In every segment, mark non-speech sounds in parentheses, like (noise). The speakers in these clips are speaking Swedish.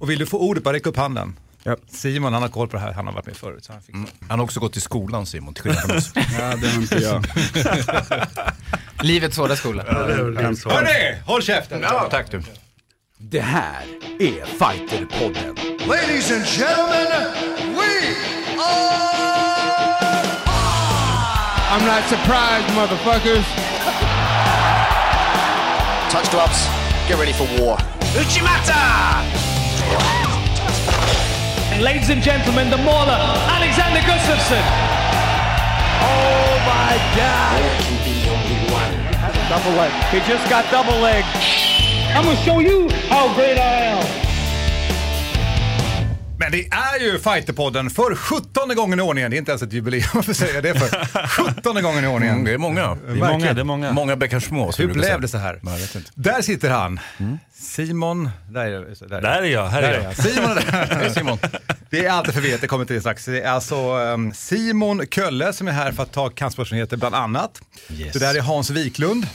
Och vill du få ordet, bara räck upp handen. Ja. Simon han har koll på det här, han har varit med förut. Så han fixar. det. Han har också gått i skolan Simon, till skillnad från oss. (laughs) Ja, det har inte jag. (laughs) Livets hårda skola. Hörni, håll käften! Ja, tack du. Det här är Fighterpodden. Ladies and gentlemen, we are I'm not surprised, motherfuckers. Touch gloves. Get ready for war. And ladies and gentlemen, the mauler, Alexander Gustafsson. Oh my God! Double leg. He just got double leg. I'm gonna show you how great I am. Men det är ju Fighterpodden för 17 gången i ordningen. Det är inte ens ett jubileum för att säga det för (laughs) 17 gången i ordningen. Mm, det är många. Det är många, det är många. Många bäckar små. Hur blev säga. det så här? Nej, jag vet inte. Där sitter han. Simon, där är, där Där är jag, här är jag. Simon är där. (laughs) Hej Simon. Det är alltid förvirrat, det kommer till det strax. Det är alltså um, Simon Kölle som är här för att ta kampsportsnyheter bland annat. Yes. Det där är Hans Wiklund.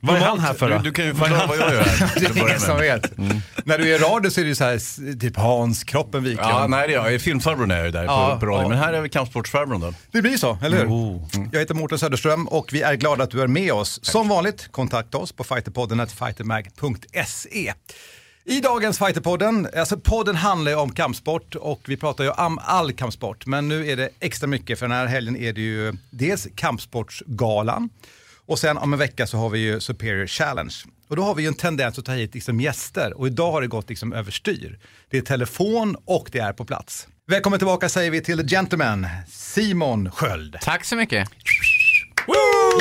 Vad är han här för Du, då? du kan ju förklara vad jag gör här. (laughs) Det är ingen som vet. När du är i radio så är det så här, typ Hans Kroppen Wiklund. Ja, nej det är jag. Filmfarbrorn är jag där Ja, på, på radio. ja. Men här är vi kampsportsfarbrorn då. Det blir så, eller hur? Oh. Jag heter Mårten Söderström och vi är glada att du är med oss. Som vanligt, kontakta oss på fighterpodden fightermag.se. I dagens Fighterpodden, alltså podden handlar ju om kampsport och vi pratar ju om all kampsport. Men nu är det extra mycket för den här helgen är det ju dels kampsportsgalan och sen om en vecka så har vi ju Superior Challenge. Och då har vi ju en tendens att ta hit liksom gäster och idag har det gått liksom överstyr. Det är telefon och det är på plats. Välkommen tillbaka säger vi till The Gentleman, Simon Sköld. Tack så mycket.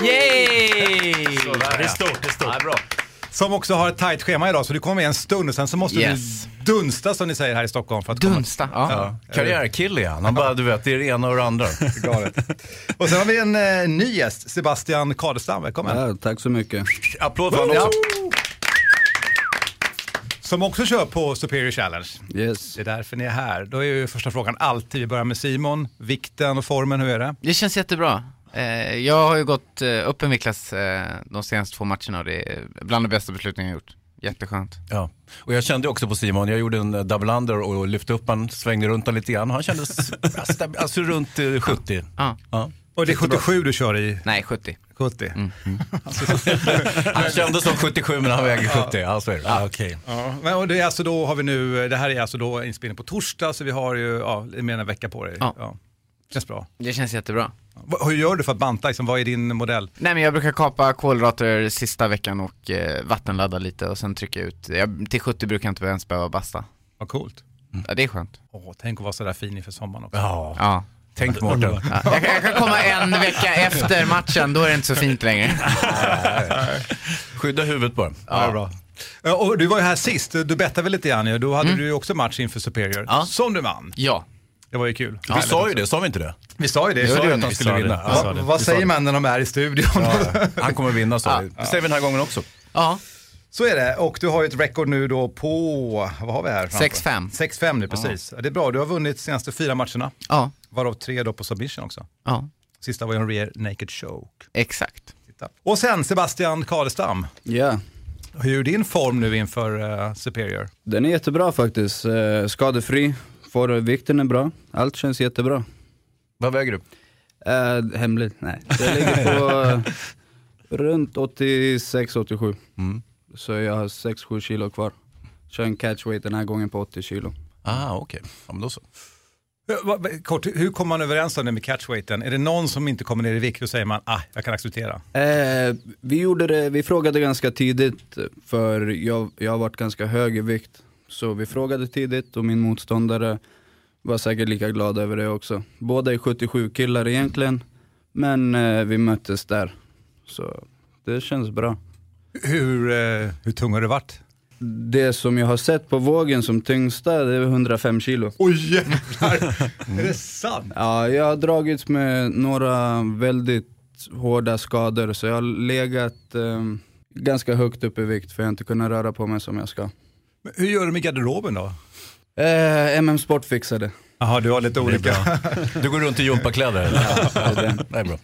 Yay! Det är stort, det är stort. Ja, bra. Som också har ett tajt schema idag så du kommer med en stund och sen så måste Yes. du dunsta som ni säger här i Stockholm för att Dunsta. Ja. komma. Karriärkille är han. Bara, du vet, det är det ena och det andra. (laughs) Galet. Och sen har vi en eh, ny gäst, Sebastian Kadestam, välkommen. Ja, tack så mycket. Applåd för honom Ja. också. Som också kör på Superior Challenge. Yes. Det är därför ni är här. Då är ju första frågan alltid, vi börjar med Simon, vikten och formen, hur är det? Det känns jättebra. Eh, jag har ju gått eh, upp en viktklass eh, de senaste två matcherna och det är bland de bästa besluten jag gjort. Jätteskönt. Ja. Och jag kände också på Simon, jag gjorde en double under och lyfte upp han, svängde runt han lite grann. Han kändes (laughs) alltså, alltså runt eh, 70. Ja. Ja. Och det är 77 du kör i? Nej, 70. 70? (laughs) Han kändes som 77 men han väger 70. Ja, så är det. Ah, Okej. Ja, men och det är alltså då har vi nu, det här är alltså då inspelning på torsdag så vi har ju ja, mer än en vecka på dig. Ja. Känns bra. Det känns jättebra. Hur gör du för att banta? Liksom, vad är din modell? Nej men jag brukar kapa kolhydrater sista veckan och eh, vattenladda lite och sen trycka ut. Jag, till 70 brukar jag inte ens behöva basta. Vad coolt. Ja, det är skönt. Åh, tänk att vara sådär fin inför sommaren också. Ja. Ja. Tänk Mårten. Ja, jag, kan- jag kan komma en vecka efter matchen, då är det inte så fint längre. (laughs) Skydda huvudet bara. Ja, bra. Ja, Och du var ju här sist, du bettade väl lite grann. Då hade du ju också match inför Superior, Ja. som du vann. Ja. Det var ju kul. Vi sa ju det, sa vi inte det? Vi sa ju det. Vi sa ju att han skulle vinna. Vi Ja. vad vad säger man när de är i studion? (laughs) Han kommer vinna sa vi. Det säger vi den här gången också. Ja. Så är det. Och du har ju ett rekord nu då på, vad har vi här? framför? 6-5. 6-5 nu, precis. Ja. Det är bra, du har vunnit de senaste fyra matcherna. Ja. Varav tre då på submission också. Ja. Sista var ju en rear naked choke. Exakt. Titta. Och sen Sebastian Kadestam. Ja, Hur är din form nu inför eh, Superior? den är jättebra faktiskt. Eh, skadefri, får vikten är bra. Allt känns jättebra. Vad väger du? Eh, hemligt? Nej. Det ligger på (laughs) runt 86-87. Så jag har 6-7 kilo kvar. Kör en catchweight den här gången på 80 kilo. Ah, okej. Ja, men då så. Kort, hur kommer man överens om det med catchweighten? Är det någon som inte kommer ner i vikt och säger man, ah, jag kan acceptera? Eh, vi, gjorde det, vi frågade ganska tidigt, för jag, jag har varit ganska hög i vikt. Så vi frågade tidigt och min motståndare var säkert lika glad över det också. Båda är 77 killar egentligen, men eh, vi möttes där. Så det känns bra. Hur, eh, hur tung har det varit? Det som jag har sett på vågen som tyngsta, det är 105 kilo. Oj jävlar! är det sant? Ja, jag har dragits med några väldigt hårda skador, så jag har legat eh, ganska högt upp i vikt för jag har inte kunnat röra på mig som jag ska. Men Hur gör du med garderoben då? Eh, MM Sport fixade. Jaha, du har lite olika. Du går runt i gympakläder eller? det är det. Det är bra.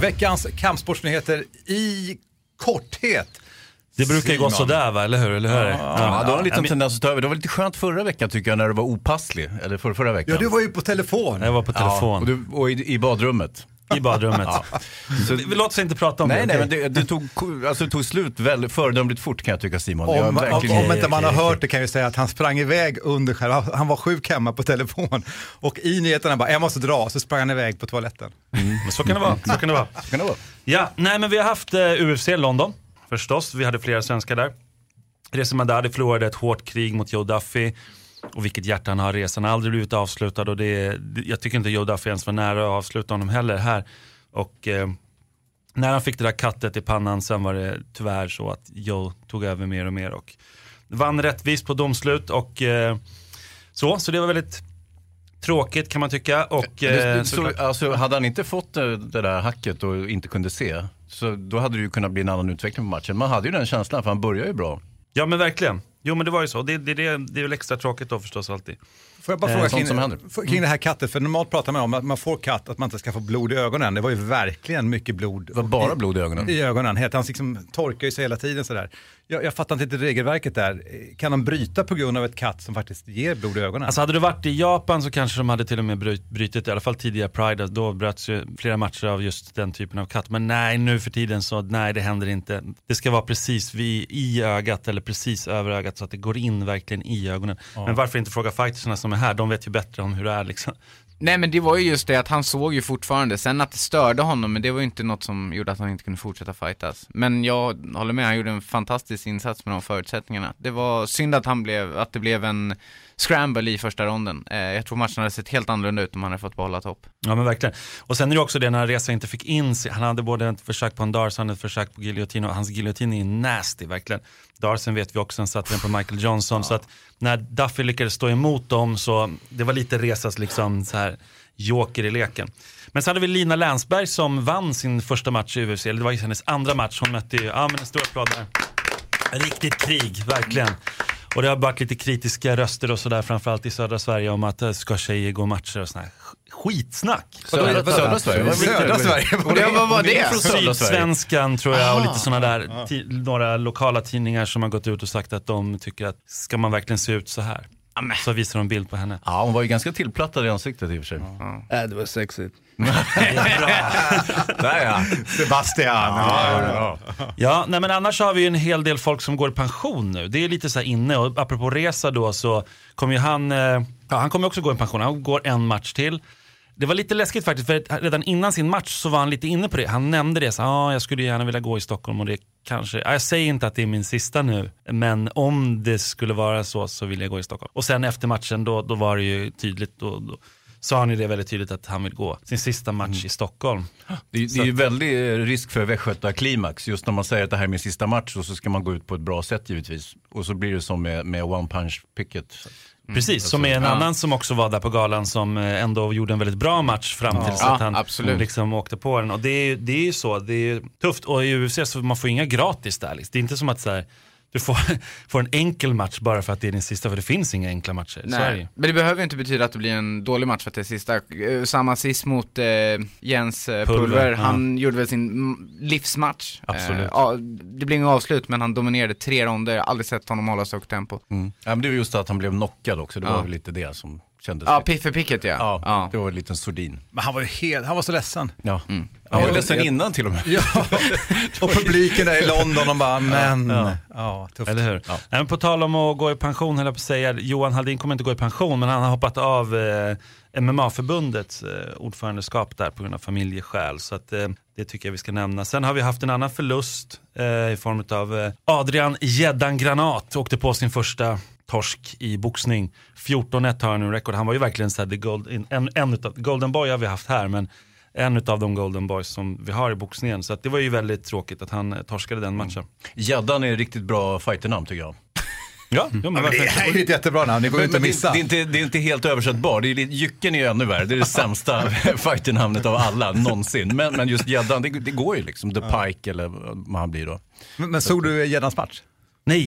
Veckans kampsportsnyheter i korthet. Det brukar ju gå Simon. sådär va, eller hur? Eller hur? Ja, du har en liten tendens att ta över. Det var lite skönt förra veckan tycker jag när du var opasslig. Eller för, förra veckan. Ja, du var ju på telefon. Jag var på Ja, telefon. och, du, och i, i badrummet. I badrummet. Så, vi låt oss inte prata om Nej, det. nej, okej? men det, det, tog, alltså, det tog slut väldigt föredömligt fort kan jag tycka Simon. Om, jag om, verkligen- om inte man har hört det kan jag ju säga att han sprang iväg under själva, han var sjuk hemma på telefon och i nyheterna bara, jag måste dra, så sprang han iväg på toaletten. Men Så kan det vara. Så kan det vara. Kan det vara? Ja, nej men vi har haft eh, UFC London, förstås. Vi hade flera svenskar där. Reza Madadi förlorade ett hårt krig mot Joe Duffy. Och vilket hjärta han har, resan har aldrig blivit avslutad och det, jag tycker inte Joe Duffy ens var nära att avsluta honom heller här. Och eh, när han fick det där kattet i pannan sen var det tyvärr så att Joe tog över mer och mer och vann rättvist på domslut och eh, så, så det var väldigt tråkigt kan man tycka. Och, Det, eh, det, så, såklart- alltså, hade han inte fått det, där hacket och inte kunde se, så då hade det ju kunnat bli en annan utveckling på matchen. Man hade ju den känslan, för han börjar ju bra. Ja men verkligen. Jo men det var ju så. Det, det, det, det är väl extra tråkigt då förstås alltid. Får jag bara Eh, fråga sånt kring, kring det här kattet, för normalt pratar man om att man får katt, att man inte ska få blod i ögonen. Det var ju verkligen mycket blod. Det var bara blod i ögonen. I ögonen, helt, han liksom torkar ju sig hela tiden sådär. Jag, jag fattar inte regelverket där. Kan de bryta på grund av ett katt som faktiskt ger blod i ögonen? Alltså hade du varit i Japan så kanske de hade till och med bryt, brytit, i alla fall tidigare Pride, då bröts ju flera matcher av just den typen av katt. Men nej, nu för tiden så nej det händer inte. Det ska vara precis vid, i ögat eller precis över ögat så att det går in verkligen i ögonen. Men varför inte fråga fightersna som är här, de vet ju bättre om hur det är liksom. Nej men det var ju just det att han såg ju fortfarande, sen att det störde honom, men det var ju inte något som gjorde att han inte kunde fortsätta fightas. Men jag håller med, han gjorde en fantastisk insats med de förutsättningarna. Det var synd att han blev, att det blev en scramble i första ronden. Eh, jag tror matchen hade sett helt annorlunda ut om han hade fått behålla topp. Ja men verkligen. Och sen är det också det när Reza inte fick in sig, han hade både ett försök på en Darsen och ett försök på giljotin och hans giljotin är nasty verkligen. Darsen vet vi också, han satte den på Michael Johnson så att när Duffy lyckades stå emot dem så det var lite Rezas liksom så här joker i leken. Men så hade vi Lina Länsberg som vann sin första match i UFC, eller det var hennes andra match, hon mötte ju, ja men en stor applåd där. Riktigt krig, verkligen. Och det har varit lite kritiska röster och sådär, framförallt i södra Sverige, om att eh, ska tjejer gå matcher och sådär. Skitsnack. Södra, södra Sverige? Södra Sverige. Vad var det? Sydsvenskan tror jag och lite sådana där, några lokala tidningar som har gått ut och sagt att de tycker att ska man verkligen se ut så här? Så visar de bild på henne. Ja, hon var ju ganska tillplattad i ansiktet i och för sig. Äh, det var sexigt. (laughs) Där ja. Sebastian. Ja, ja. Ja, nej men annars har vi ju en hel del folk som går i pension nu. Det är lite så här inne och apropå resa då så kommer ju han, eh, ja han kommer också gå i pension, han går en match till. Det var lite läskigt faktiskt för redan innan sin match så var han lite inne på det. Han nämnde det, så, ah, jag skulle gärna vilja gå i Stockholm och det kanske, ja, jag säger inte att det är min sista nu, men om det skulle vara så så vill jag gå i Stockholm. Och sen efter matchen då, då var det ju tydligt, då, då sa han ju det väldigt tydligt att han vill gå sin sista match i Stockholm. Det, det är ju väldigt eh, risk för västgötaklimax just när man säger att det här är min sista match och så ska man gå ut på ett bra sätt givetvis. Och så blir det som med, med One Punch Picket. Precis, som är en annan som också var där på galan som eh, ändå gjorde en väldigt bra match fram tills Ja, att han absolut. liksom åkte på den. Och det är, det är ju så, det är tufft. Och i UFC så man får inga gratis där. Liksom. Det är inte som att så här, du får, (laughs) får en enkel match bara för att det är din sista, för det finns inga enkla matcher. Det. Nej, men det behöver ju inte betyda att det blir en dålig match för att det är sista. Eh, Samma sist mot eh, Jens eh, Pulver, Pulver, ja. han gjorde väl sin mm, livsmatch. Absolut. Eh, ja, det blev inget avslut, men han dominerade tre ronder, jag har aldrig sett honom hålla så högt tempo. Ja, men det var just att han blev knockad också, det var Ja. väl lite det som kändes. Ja, lite- Piffe Pickett ja. ja, ja. det var en liten sordin. Men han var ju helt, han var så ledsen. Ja. Han var ledsen innan till och med. Ja, (laughs) och publiken där i London, de bara, men, ja, tufft. Eller hur? Nej, men på tal om att gå i pension, höll jag på att säga, Johan Haldin kommer inte gå i pension, men han har hoppat av eh, MMA-förbundets eh, ordförandeskap där på grund av familjeskäl. Så att, eh, det tycker jag vi ska nämna. Sen har vi haft en annan förlust eh, i form av eh, Adrian Gäddan Granat åkte på sin första torsk i boxning. 14-1 har han nu rekord. Han var ju verkligen så här, the gold, en, en utav, Golden Boy har vi haft här, men en av de Golden Boys som vi har i boxningen. Så att det var ju väldigt tråkigt att han eh, torskade den matchen. Gäddan är ett riktigt bra fighternamn tycker jag. Ja, men Ja, men det är ju ett jättebra namn, det går ju inte att Men missa. Det, det, är inte, det är inte helt översättbart. Det är lite, Jycken är ju ännu värre. Det är det sämsta (laughs) fighternamnet av alla någonsin. Men, men just gäddan, det, det går ju liksom. The Pike eller vad han blir då. Men, men såg du gäddans match? Nej.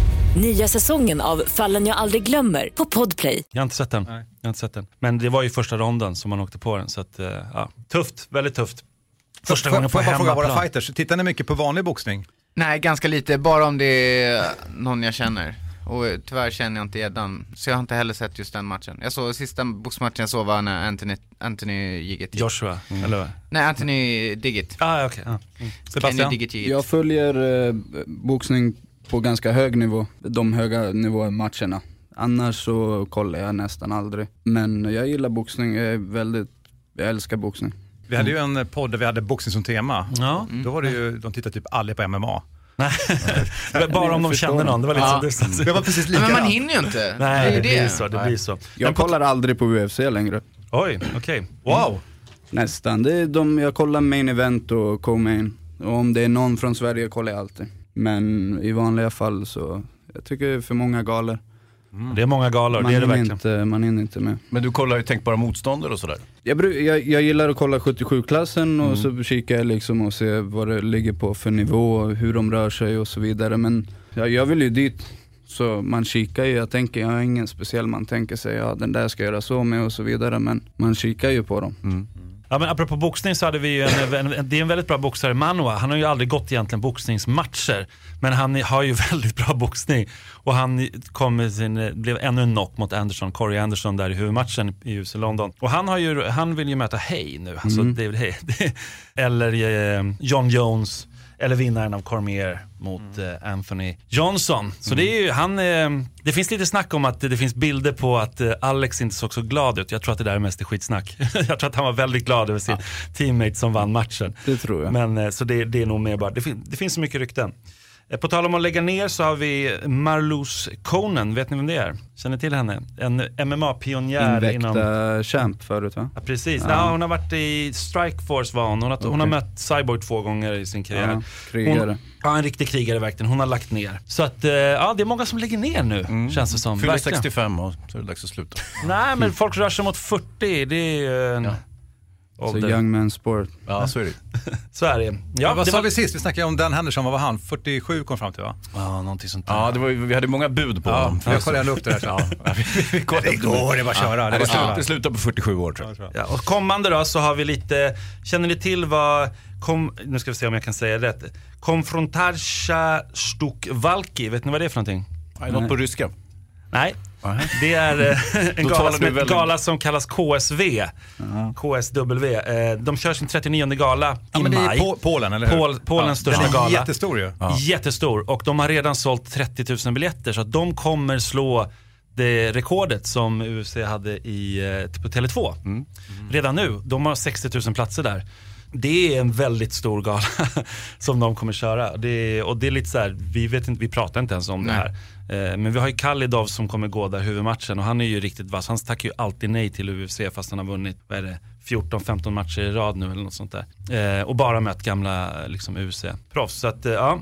Nya säsongen av Fallen jag aldrig glömmer på Podplay. Jag har inte sett den. Jag har inte sett den. Men det var ju första ronden som man åkte på den. Så att, eh, ja. Tufft, väldigt tufft. Första gången på får jag bara fråga våra hemmaplan. fighters, tittar ni mycket på vanlig boxning? Nej, ganska lite. Bara om det är någon jag känner. Och eh, tyvärr känner jag inte gäddan. Så jag har inte heller sett just den matchen. Jag såg sista boxmatchen jag såg var när Anthony, Anthony ett Joshua, eller vad? Nej, Anthony Diggit. Ah, okay. ah. mm. Sebastian? Diggit gick. Jag följer eh, boxning på ganska hög nivå, de höga nivåmatcherna. Annars så kollar jag nästan aldrig. Men jag gillar boxning, jag är väldigt, jag älskar boxning. Vi hade ju en podd där vi hade boxning som tema. Ja. Då var det ju, de tittade typ aldrig på MMA. Bara om de kände någon, det var lite Ja. distans. Det var precis Men man likadant. hinner ju inte. Nej, det är det blir så. Det blir så. Jag kollar aldrig på UFC längre. Oj, okej. Wow. Nästan. Det är de, jag kollar main event och co-main. Och om det är någon från Sverige kollar jag alltid. Men i vanliga fall så, jag tycker det är för många galor. Det är många galor, Man det är det verkligen. inte, man hinner inte med. Men du kollar ju tänkbara motståndare och sådär? Jag, jag, jag gillar att kolla 77-klassen och Mm. så kikar jag liksom och ser vad det ligger på för nivå, hur de rör sig och så vidare. Men jag, jag vill ju dit. Så man kikar ju, jag tänker, jag har ingen speciell, man tänker sig, ja den där ska jag göra så med och så vidare. Men man kikar ju på dem. Mm. Ja, men apropå boxning så hade vi ju en, en, en, det är en väldigt bra boxare, Manua. Han har ju aldrig gått egentligen boxningsmatcher. Men han har ju (laughs) väldigt bra boxning. Och han kom med sin, blev ännu en knock mot Anderson, Corey Anderson där i huvudmatchen i US London. Och han, har ju, han vill ju möta Hay nu, alltså Mm. David Hay. (laughs) Eller eh, John Jones. Eller vinnaren av Cormier mot eh, Anthony Johnson. Så det, är ju, han, eh, det finns lite snack om att det finns bilder på att eh, Alex inte såg så glad ut. Jag tror att det där är mest skitsnack. (laughs) jag tror att han var väldigt glad över sin teammate som vann matchen. Det tror jag. Men, så det, det är nog mer bara, det, fin, det finns så mycket rykten. Eh, På tal om att lägga ner så har vi Marloes Conan, vet ni vem det är? Känner ni till henne? En MMA-pionjär inom... Invecta champ förut va? Ja, precis. Ja. Ja. hon har varit i Strikeforce var hon. Hon har, hon har mött Cyborg två gånger i sin karriär. Ja, krigare. Hon, ja, en riktig krigare verkligen. Hon har lagt ner. Så att, eh, ja det är många som lägger ner nu, känns det som. Fyller Verkligen. 65 och så är det dags att sluta. Nej, men folk rör sig mot 40. Det är ju en Så ålder. young man sport. Ja, så är det. (laughs) Så är det. Ja, Ja, vad det sa var... vi sist? Vi snackade om Dan Henderson, vad var han? 47 kom fram till va? Ja, någonting sånt där. Ja, det var, vi hade många bud på Ja, honom. jag kollade ändå upp det där. (laughs) Ja, vi, kollade Det går, det är bara att köra. Det är Det, bara det slutar på 47 år tror jag. Ja, och kommande då så har vi lite, känner ni till vad, kom, nu ska vi se om jag kan säga rätt. Konfrontarsha Stukvalki, vet ni vad det är för någonting? Nej, något på ryska. Nej, det är eh, (laughs) en gala som, väldigt- gala som kallas KSV. KSW. Eh, De kör sin 39 gala i Ja, men det är maj. Po- Polen, eller hur? Pol, Polens Ja, största den är gala. jättestor ju. Jättestor. Och de har redan sålt 30 000 biljetter så att de kommer slå det rekordet som UFC hade i, eh, på Tele2. Redan nu. De har 60 000 platser där. Det är en väldigt stor gala (laughs) som de kommer köra. Det är, och det är lite så här, vi, vet inte, vi pratar inte ens om det här. Eh, Men vi har ju Kalidov som kommer gå där huvudmatchen och han är ju riktigt vass. Han tackar ju alltid nej till UFC fast han har vunnit, vad är det, 14-15 matcher i rad nu eller något sånt där. Eh, och bara mött gamla liksom, UFC-proffs. Så att, eh, ja.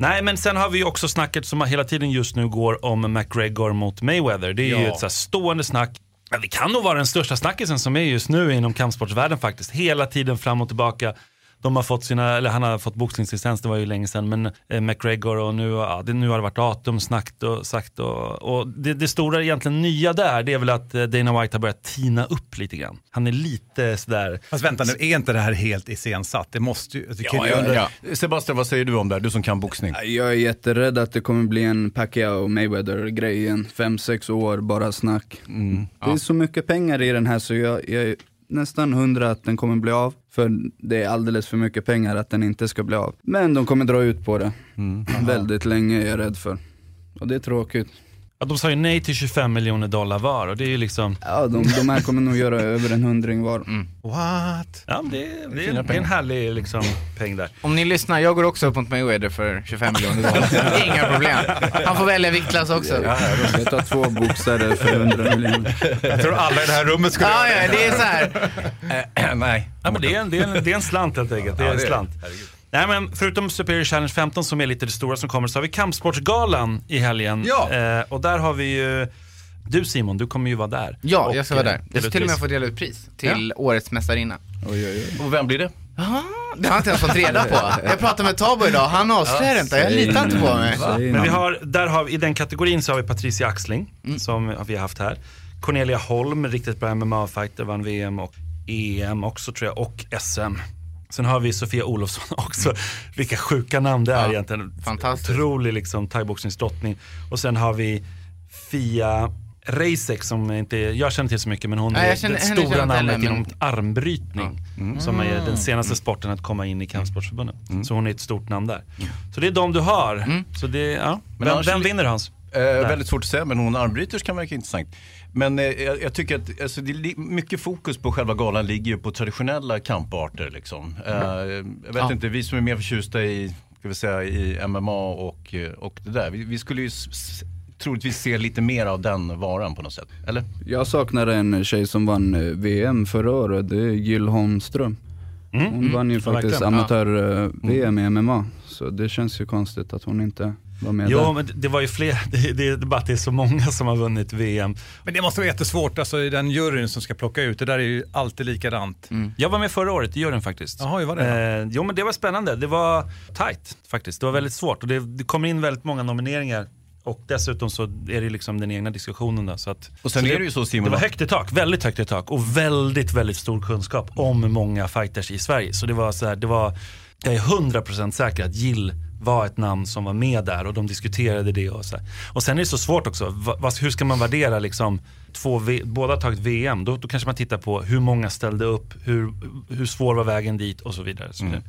Nej men sen har vi ju också snacket som hela tiden just nu går om McGregor mot Mayweather. Det är ju Ja. ett så stående snack. Ja, det kan nog vara den största snackisen som är just nu inom kampsportsvärlden faktiskt. Hela tiden fram och tillbaka. De har fått sina, eller han har fått boxningslicens, det var ju länge sedan, men eh, McGregor och nu, ja, det, nu har det varit datum snackt och sagt och, och det, det stora egentligen nya där, det är väl att eh, Dana White har börjat tina upp lite grann. Han är lite sådär, Fast vänta nu, är inte det här helt iscensatt? Det måste ju... Det Ja, ju- ja. Sebastian, vad säger du om det här? Du som kan boxning. Jag är jätterädd att det kommer bli en Pacquiao och Mayweather-grej igen. Fem, sex år, bara snack. Det är så mycket pengar i den här så jag, jag är nästan hundra att den kommer bli av. För det är alldeles för mycket pengar att den inte ska bli av. Men de kommer dra ut på det. Väldigt länge är jag rädd för. Och det är tråkigt. Ja, de sa ju nej till 25 miljoner dollar var och det är ju liksom, Ja, de, de här kommer nog göra över en hundring var. What? ja det, det, det, är, fina det är en härlig liksom, peng där. Om ni lyssnar, jag går också upp mot Mayweather för 25 miljoner dollar. Inga problem. Han får välja viktklass också. Ja, Jag tar två boxare för 100 miljoner. Jag tror alla i det här rummet skulle ja, det är så här. (clears throat) Nej. Ja, men det, är en, det, är en, det är en slant helt enkelt. Det är en slant. Nej men förutom Superior Challenge 15 som är lite det stora som kommer så har vi Kampsportsgalan i helgen. Ja. Eh, och där har vi ju, du Simon, du kommer ju vara där. Ja, Och, jag ska vara eh, där. dela Jag ska till och med få dela ut pris till årets mästarinna. Och vem blir det? Jaha, det har jag inte ens fått reda på. (laughs) Jag pratade med Tabo idag, han avslöjar Ja, inte, jag litar inte på mig. Men vi har, där har vi, i den kategorin så har vi Patricia Axling, som vi har haft här. Cornelia Holm, riktigt bra MMA-fighter, vann VM och EM också tror jag, och SM. Sen har vi Sofia Olofsson (laughs) också. Vilka sjuka namn det är Ja, egentligen. fantastiskt. Otrolig liksom thaiboxningsdrottning. Och sen har vi Fia Reisek som inte, jag känner till så mycket men hon Nej, är känner- det stora känner namnet heller, inom men- armbrytning. Som är den senaste sporten att komma in i kampsportsförbundet. Så hon är ett stort namn där. Så det är de du har. Så det, ja. Men vem vem vinner Hans? Eh, väldigt svårt att säga, men hon armbryters kan verka intressant. Men eh, jag, jag tycker att alltså, det är mycket fokus på själva galan ligger ju på traditionella kamparter. Liksom. Eh, jag vet Ja. inte, vi som är mer förtjusta i, ska vi säga, i MMA och, eh, och det där. Vi, vi skulle ju troligtvis se lite mer av den varan på något sätt. Eller? Jag saknar en tjej som vann eh, VM förra året, det är Jill Holmström. Mm. Hon vann ju Ja, faktiskt verkligen. Ja. amatör-VM i MMA, så det känns ju konstigt att hon inte var med Jo, där. men det var ju fler, (laughs) det, det är bara det är så många som har vunnit VM. Men det måste vara jättesvårt, alltså i den juryn som ska plocka ut, det där är ju alltid likadant. Jag var med förra året i juryn faktiskt. Jaha, hur var det Eh, jo men det var spännande, det var tight faktiskt. Det var väldigt svårt och det, det kommer in väldigt många nomineringar. Och dessutom så är det liksom den egna diskussionen då. Så att, Och sen så är det ju så, Simon, Det var högt i tak, väldigt högt i tak. Och väldigt, väldigt stor kunskap om många fighters i Sverige. Så det var så här, det var, jag är 100% säker att Jill var ett namn som var med där och de diskuterade det och så här. Och sen är det så svårt också, Va, vad- hur ska man värdera liksom, två v, båda har tagit VM, då, då kanske man tittar på hur många ställde upp, hur, hur svår var vägen dit och så vidare. Så det-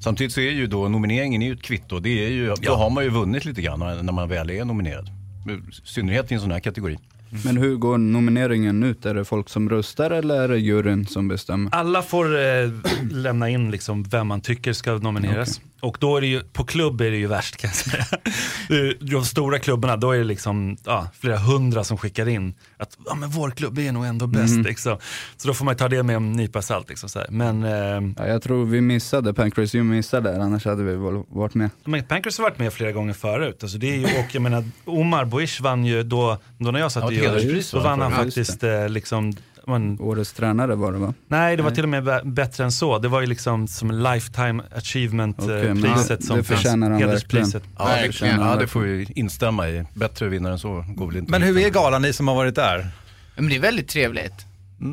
Samtidigt så är ju då nomineringen är ju ett kvitto. Det är ju, Då Ja. har man ju vunnit lite grann när man väl är nominerad. I synnerhet i en sån här kategori. Men hur går nomineringen ut? Är det folk som röstar eller är det juryn som bestämmer? Alla får eh, lämna in liksom vem man tycker ska nomineras. Och då är det ju, på klubb är det ju värst kan jag säga. De stora klubbarna, då är det liksom ja, flera hundra som skickar in att ja, men vår klubb är nog ändå bäst. Mm. Liksom. Så då får man ta det med en nypa salt. Liksom, så här. Men, eh, Ja, jag tror vi missade, Pancrase you missade där, annars hade vi väl varit med. men Pancras har varit med flera gånger förut. Alltså det är ju, och jag menar, Omar Boish vann ju då, då när jag satt Ja, i hederspris då vann han faktiskt eh, liksom, man, Årets tränare var det va? Nej, det var Nej. till och med bä- bättre än så. Det var ju liksom som lifetime achievement eh, priset det- som det förtjänar han verkligen. Ja, jag ja, det verkligen. får vi instämma i. Bättre vinnare än så går väl inte Men hur är galan, ni som har varit där? Men det är väldigt trevligt.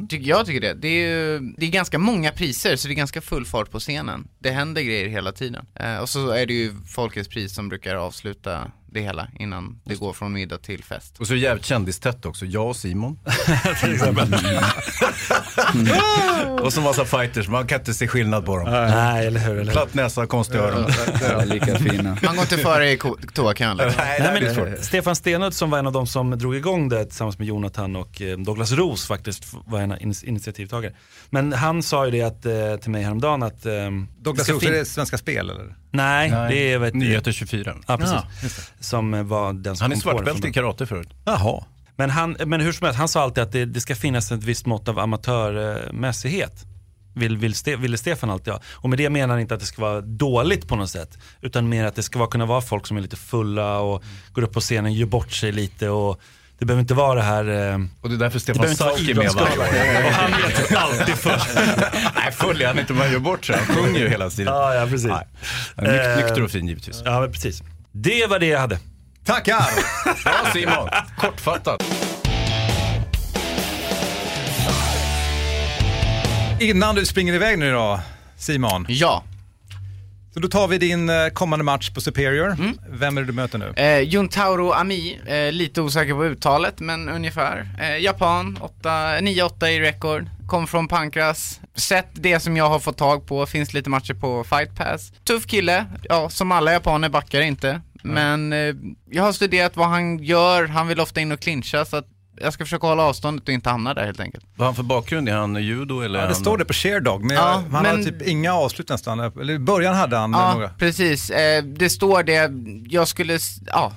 Tycker, jag tycker det. Det är, ju, det är ganska många priser så det är ganska full fart på scenen. Det händer grejer hela tiden. Eh, och så är det ju Folkets pris som brukar avsluta det hela innan det går från middag till fest. Och så jävligt kändistätt också. Jag och Simon. till (laughs) exempel. och så massa fighters, man kan inte se skillnad på dem. Nej, eller hur? Eller hur? Platt näsa, konstiga öron. Ja, lika fina. Man går inte före i toakön. Nej, Nej, det är men, svårt. Stefan Stenudd som var en av de som drog igång det tillsammans med Jonathan och eh, Douglas Ros faktiskt var en in- initiativtagare. Men han sa ju det att, eh, till mig häromdagen att... Eh, Douglas fin- är det Svenska Spel eller? Nej, Nej, det är... Vet, Nyheter 24. Ja, precis. Ja, som var den som Han är svartbälte i karate förut. Jaha. Men, han, men hur som helst, han sa alltid att det, det ska finnas ett visst mått av amatörmässighet. Vill, vill Ste, ville Stefan alltid ha. Och med det menar han inte att det ska vara dåligt på något sätt. Utan mer att det ska vara, kunna vara folk som är lite fulla och går upp på scenen, gör bort sig lite och det behöver inte vara det här... Eh, Och det är därför Stefan Sauk är med varje. Och (laughs) han vet alltid först. (laughs) Nej, full är han inte, man gör bort sig. Han sjunger ju hela tiden. ja, ja, precis. Nyk- Eh, nykter och fin givetvis. Ja, men precis. Det var det jag hade. Tackar! (laughs) Bra Simon, kortfattat. Innan du springer iväg nu då, Simon. Ja, Så då tar vi din eh, kommande match på Superior. Vem är det du möter nu? eh, Juntauro Ami, eh, lite osäker på uttalet men ungefär. Eh, japan, 8 9-8 i rekord, kom från Pankras. Sett det som jag har fått tag på, finns lite matcher på Fight Pass. Tuff kille, ja som alla japaner backar inte. Men eh, jag har studerat vad han gör, han vill ofta in och clincha så att jag ska försöka hålla avståndet och inte hamna där helt enkelt. Vad har han för bakgrund? Är han judo eller? Ja, det han... står det på Sherdog, men, Ja, jag, han men- hade typ inga avslut nästan. Eller i början hade han Ja, några. precis. Eh, det står det, jag skulle, ja,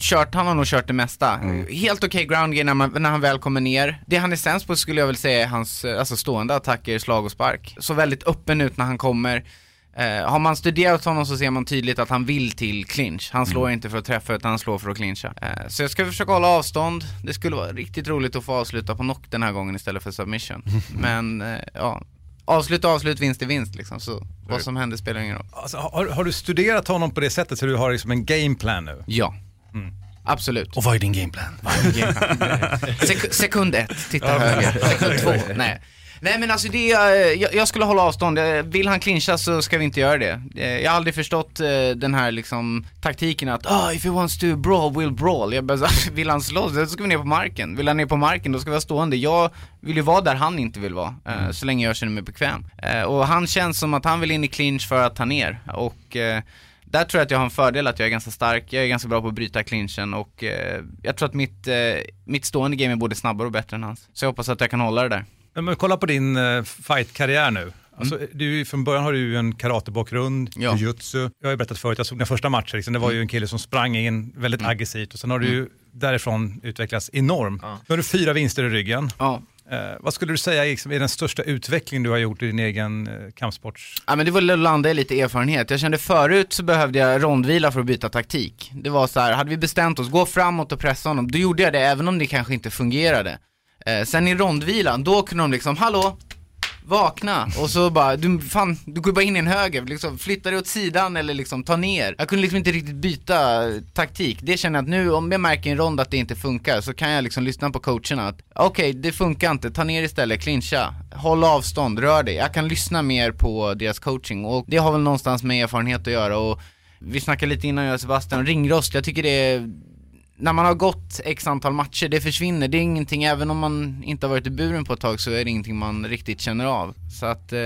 kört, han har nog kört det mesta. Mm. Helt okej ground game när, man, när han väl kommer ner. Det han är sämst på skulle jag väl säga är hans, eh, alltså stående attacker, slag och spark. Så väldigt öppen ut när han kommer. Eh, har man studerat honom så ser man tydligt att han vill till clinch. Han slår inte för att träffa utan han slår för att clincha. Eh, så jag ska försöka hålla avstånd. Det skulle vara riktigt roligt att få avsluta på knock den här gången istället för submission. (laughs) Men eh, ja, avslut avslut, vinst är vinst liksom. Så vad som händer spelar ingen roll. Alltså, har, har du studerat honom på det sättet så du har liksom en gameplan nu? Ja. Absolut. Och vad är din gameplan? (laughs) Sek sekund ett, titta höger. (laughs) Sekund två, nej. Nej men alltså det, är, jag, jag skulle hålla avstånd. Eh, Vill han clincha så ska vi inte göra det. Eh, Jag har aldrig förstått eh, den här liksom taktiken att ah if he wants to brawl, we'll brawl. Jag bara, (laughs) så, vill han slåss, då ska vi ner på marken. Vill han ner på marken, då ska vi vara stående. Jag vill ju vara där han inte vill vara, eh, så länge jag känner mig bekväm. Eh, Och han känns som att han vill in i clinch för att ta ner. Och eh, där tror jag att jag har en fördel att jag är ganska stark, jag är ganska bra på att bryta clinchen och eh, jag tror att mitt, eh, mitt stående game är både snabbare och bättre än hans. Så jag hoppas att jag kan hålla det där. Men, kolla på din uh, fight-karriär nu. Alltså, du, är ju- från början har du ju en karatebakgrund, Ja. jujutsu. Jag har ju berättat förut, jag såg den första matchen, liksom, det var ju en kille som sprang in väldigt aggressivt och sen har du ju därifrån utvecklats enormt. Nu har du fyra vinster i ryggen. Ja. Eh, vad skulle du säga liksom, är den största utveckling du har gjort i din egen eh, kampsports... Ja men det var att landa i lite erfarenhet. Jag kände förut så behövde jag rondvila för att byta taktik. Det var så här, hade vi bestämt oss, gå framåt och pressa honom, då gjorde jag det även om det kanske inte fungerade. Eh, sen i rondvilan, då kunde de liksom, hallå, vakna, och så bara, du, fan, du går bara in i en höger, liksom, flytta dig åt sidan eller liksom ta ner. Jag kunde liksom inte riktigt byta eh, taktik. Det känner jag att nu, om jag märker i en rond att det inte funkar, så kan jag liksom lyssna på coacherna att, okej, det funkar inte, ta ner istället, clincha, håll avstånd, rör dig. Jag kan lyssna mer på deras coaching och det har väl någonstans med erfarenhet att göra och vi snackade lite innan jag och Sebastian, ringrost, jag tycker det är när man har gått x antal matcher, det försvinner. Det är ingenting, även om man inte har varit i buren på ett tag så är det ingenting man riktigt känner av. Så att eh,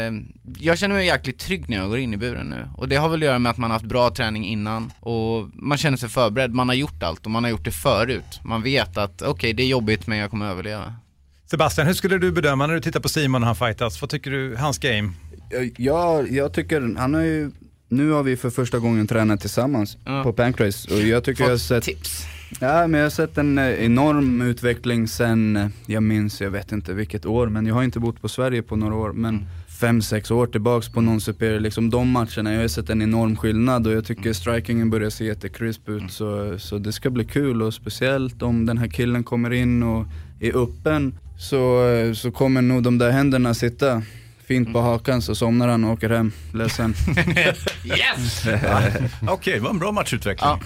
jag känner mig jäkligt trygg när jag går in i buren nu. Och det har väl att göra med att man har haft bra träning innan och man känner sig förberedd, man har gjort allt och man har gjort det förut. Man vet att okej, det är jobbigt men jag kommer överleva. Sebastian, hur skulle du bedöma när du tittar på Simon när han fightas? Vad tycker du, hans game? Ja, jag tycker, han har ju, nu har vi för första gången tränat tillsammans Ja. på Pancrase och jag tycker jag har sett tips. Ja men jag har sett en eh, enorm utveckling sen, eh, jag minns, jag vet inte vilket år, men jag har inte bott på Sverige på några år, men fem, sex år tillbaks på non superior, liksom de matcherna, jag har sett en enorm skillnad och jag tycker strikingen börjar se jättekrisp ut så, så det ska bli kul och speciellt om den här killen kommer in och är öppen så, eh, så kommer nog de där händerna sitta fint på hakan så somnar han och åker hem ledsen. (laughs) Yes! (laughs) Okej, det var en bra matchutveckling. Ja.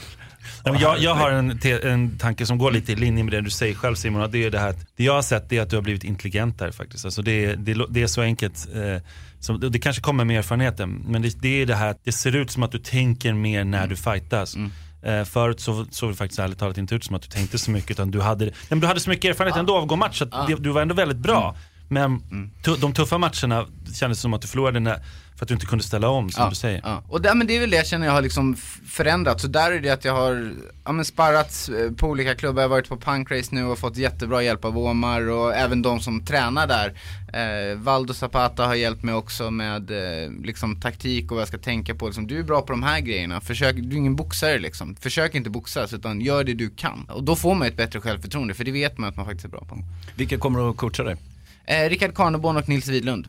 Men jag, jag har en, en tanke som går lite i linje med det du säger själv Simon. Och det, är det, här, att- det jag har sett är att du har blivit intelligentare faktiskt. Alltså det, det, det är så enkelt. Eh, som, det kanske kommer med erfarenheten. Men det, det är det här att det ser ut som att du tänker mer när du fightas. Eh, förut så såg det faktiskt ärligt talat inte ut som att du tänkte så mycket. Utan du hade, nej, men du hade så mycket erfarenhet ändå av att gå match. Så att det, du var ändå väldigt bra. Men tu, de tuffa matcherna kändes som att du förlorade när, för att du inte kunde ställa om som ja, du säger. Ja. Och där, men det är väl det jag känner jag har liksom f- förändrat. Så där är det att jag har ja, men sparrat eh, på olika klubbar. Jag har varit på Punkrace nu och fått jättebra hjälp av Omar och även de som tränar där. Eh, Valdo Zapata har hjälpt mig också med eh, liksom taktik och vad jag ska tänka på. Liksom, du är bra på de här grejerna. Försök, du är ingen boxare liksom. Försök inte boxas utan gör det du kan. Och då får man ett bättre självförtroende för det vet man att man faktiskt är bra på. Vilka kommer att coacha dig? Eh, Rickard Karneborn och Nils Widlund.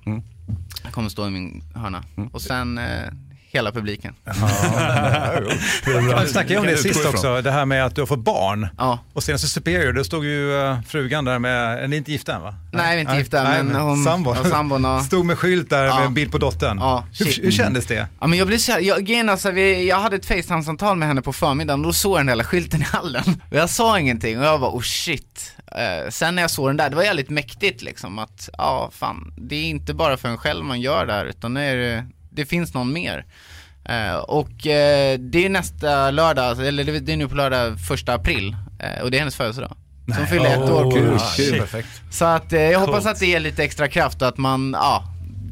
Jag kommer stå i min hörna. Och sen eh, hela publiken. Vi snackade om det sist också, det här med att du har fått barn. Ja. Och sen så Superior, då stod ju eh, frugan där med, ni är inte gifta än va? Nej, vi är inte gifta, men hon- Sambon. ja, sambon och- Stod med skylt där Ja. med en bild på dottern. Ja, hur, hur kändes det? Ja men jag blev så här, jag, alltså, vi, jag hade ett facetime-samtal med henne på förmiddagen och då såg jag den hela skylten i hallen. Och (laughs) jag sa ingenting och jag bara oh shit. Eh, sen när jag såg den där, det var jävligt mäktigt liksom att, ja fan, det är inte bara för en själv man gör det här utan det, är, det finns någon mer. Eh, och eh, det är nästa lördag, eller det, det är nu på lördag första april eh, och det är hennes födelsedag. Så hon fyller ett år. kul, kul. Så att jag hoppas Coolt. att det ger lite extra kraft och att man, ja,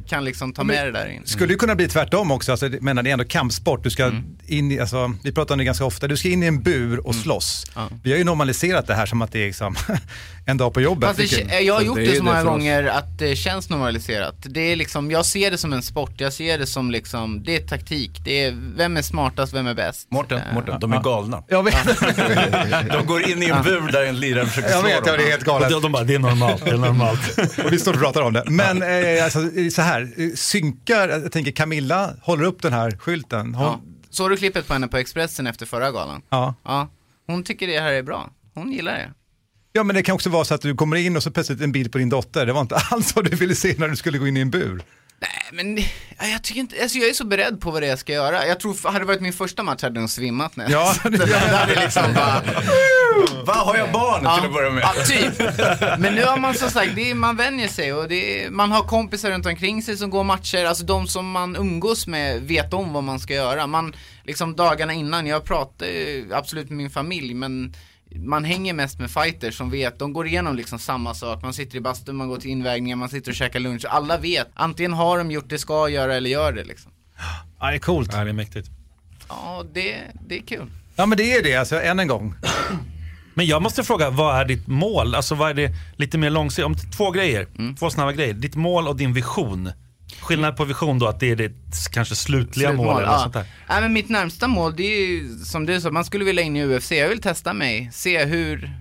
kan liksom ta med det där in. Skulle ju kunna bli tvärtom också, alltså, menar det är ändå kampsport, du ska Mm. in i, alltså, vi pratar om det ganska ofta, du ska in i en bur och slåss. Ja. Vi har ju normaliserat det här som att det är liksom (laughs) en dag på jobbet. Fast det, jag har Fast gjort det så många gånger att det känns normaliserat. Det är liksom, jag ser det som en sport, jag ser det som liksom, det är taktik. Det är, vem är smartast, vem är bäst? Mårten, Eh, Mårten, de är galna. Jag vet, (laughs) De går in i en bur där en lirare försöker jag slå vet, ja, dem. det är helt Och galet. de, de bara, det är normalt, det är normalt. (laughs) Och vi står och pratar om det. Men eh, alltså, så här, eh, synkar, jag tänker Camilla håller upp den här skylten. Hon, Ja. Såg du klippet på henne på Expressen efter förra galan? ja. Ja. Hon tycker det här är bra. Hon gillar det. Ja, men det kan också vara så att du kommer in och så plötsligt en bild på din dotter. Det var inte (laughs) alls vad du ville se när du skulle gå in i en bur. Nej, men ja, jag tycker inte, alltså jag är så beredd på vad det är jag ska göra. Jag tror, hade det varit min första match hade jag svimmat när Ja, (laughs) det hade liksom bara, (laughs) Vad har jag barn till att börja med? Ja, typ. Men nu har man som sagt, det är, man vänjer sig och det är, man har kompisar runt omkring sig som går matcher. Alltså de som man umgås med vet om vad man ska göra. Man, liksom dagarna innan, jag pratar absolut med min familj men man hänger mest med fighters som vet, de går igenom liksom samma sak. Man sitter i bastun, man går till invägningar, man sitter och käkar lunch. Alla vet, antingen har de gjort det, ska göra eller gör det liksom. Ja, det är coolt. Ja, det är mäktigt. Ja, det, det är kul. Ja, men det är det, alltså än en gång. Men jag måste fråga, vad är ditt mål? Alltså vad är det lite mer långsiktigt? Om två grejer, Mm. två snabba grejer. Ditt mål och din vision. Skillnad på vision då, att det är ditt kanske slutliga Slutmål, mål eller ja. sånt där. Nej, men mitt närmsta mål det är ju som du sa, man skulle vilja in i UFC. Jag vill testa mig, se hur,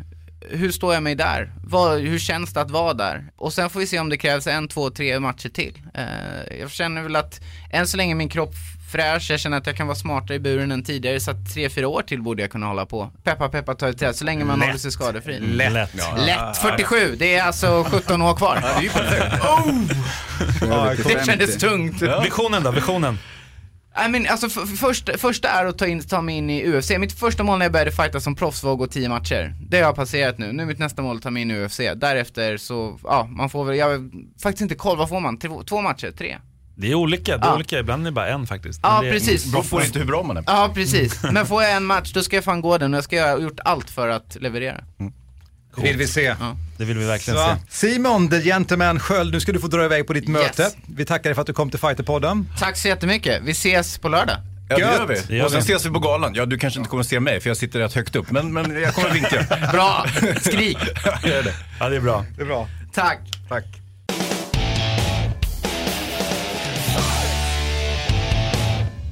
hur står jag mig där? Vad, hur känns det att vara där? Och sen får vi se om det krävs en, två, tre matcher till. Eh, jag känner väl att än så länge min kropp fräsch, jag känner att jag kan vara smartare i buren än tidigare, så att tre, fyra år till borde jag kunna hålla på. Peppa, peppa, ta ett träd, så länge man Lätt. håller sig skadefri. Lätt. Ja. Lätt 47, det är alltså 17 år kvar. Ja, det är ju perfekt. Det kändes tungt. Visionen då, visionen? I mean, alltså för, för första, första är att ta, in, ta mig in i UFC. Mitt första mål när jag började fighta som proffs var att gå 10 matcher. Det har jag passerat nu. Nu är mitt nästa mål att ta mig in i UFC. Därefter så, ja, man får väl, jag har faktiskt inte koll, vad får man? Två, två matcher? Tre? Det är olika, det är Ja. olika. Ibland är det bara en faktiskt. Ja, det, precis. Beror på inte hur bra man är. Ja, precis. Men får jag en match, då ska jag fan gå den och jag ska göra gjort allt för att leverera. Det vill vi se. Det vill vi verkligen Så, se. Simon, the gentleman Sköld, nu ska du få dra iväg på ditt möte. Yes. Vi tackar dig för att du kom till Fighterpodden. Tack så jättemycket. Vi ses på lördag. Ja, det gör vi. Det gör och sen vi. ses vi på galan. Ja, du kanske inte kommer att se mig för jag sitter rätt högt upp. Men, men jag kommer vinka. Bra, (laughs) skrik. Gör det. Ja, det är bra. Det är bra. Tack. Tack.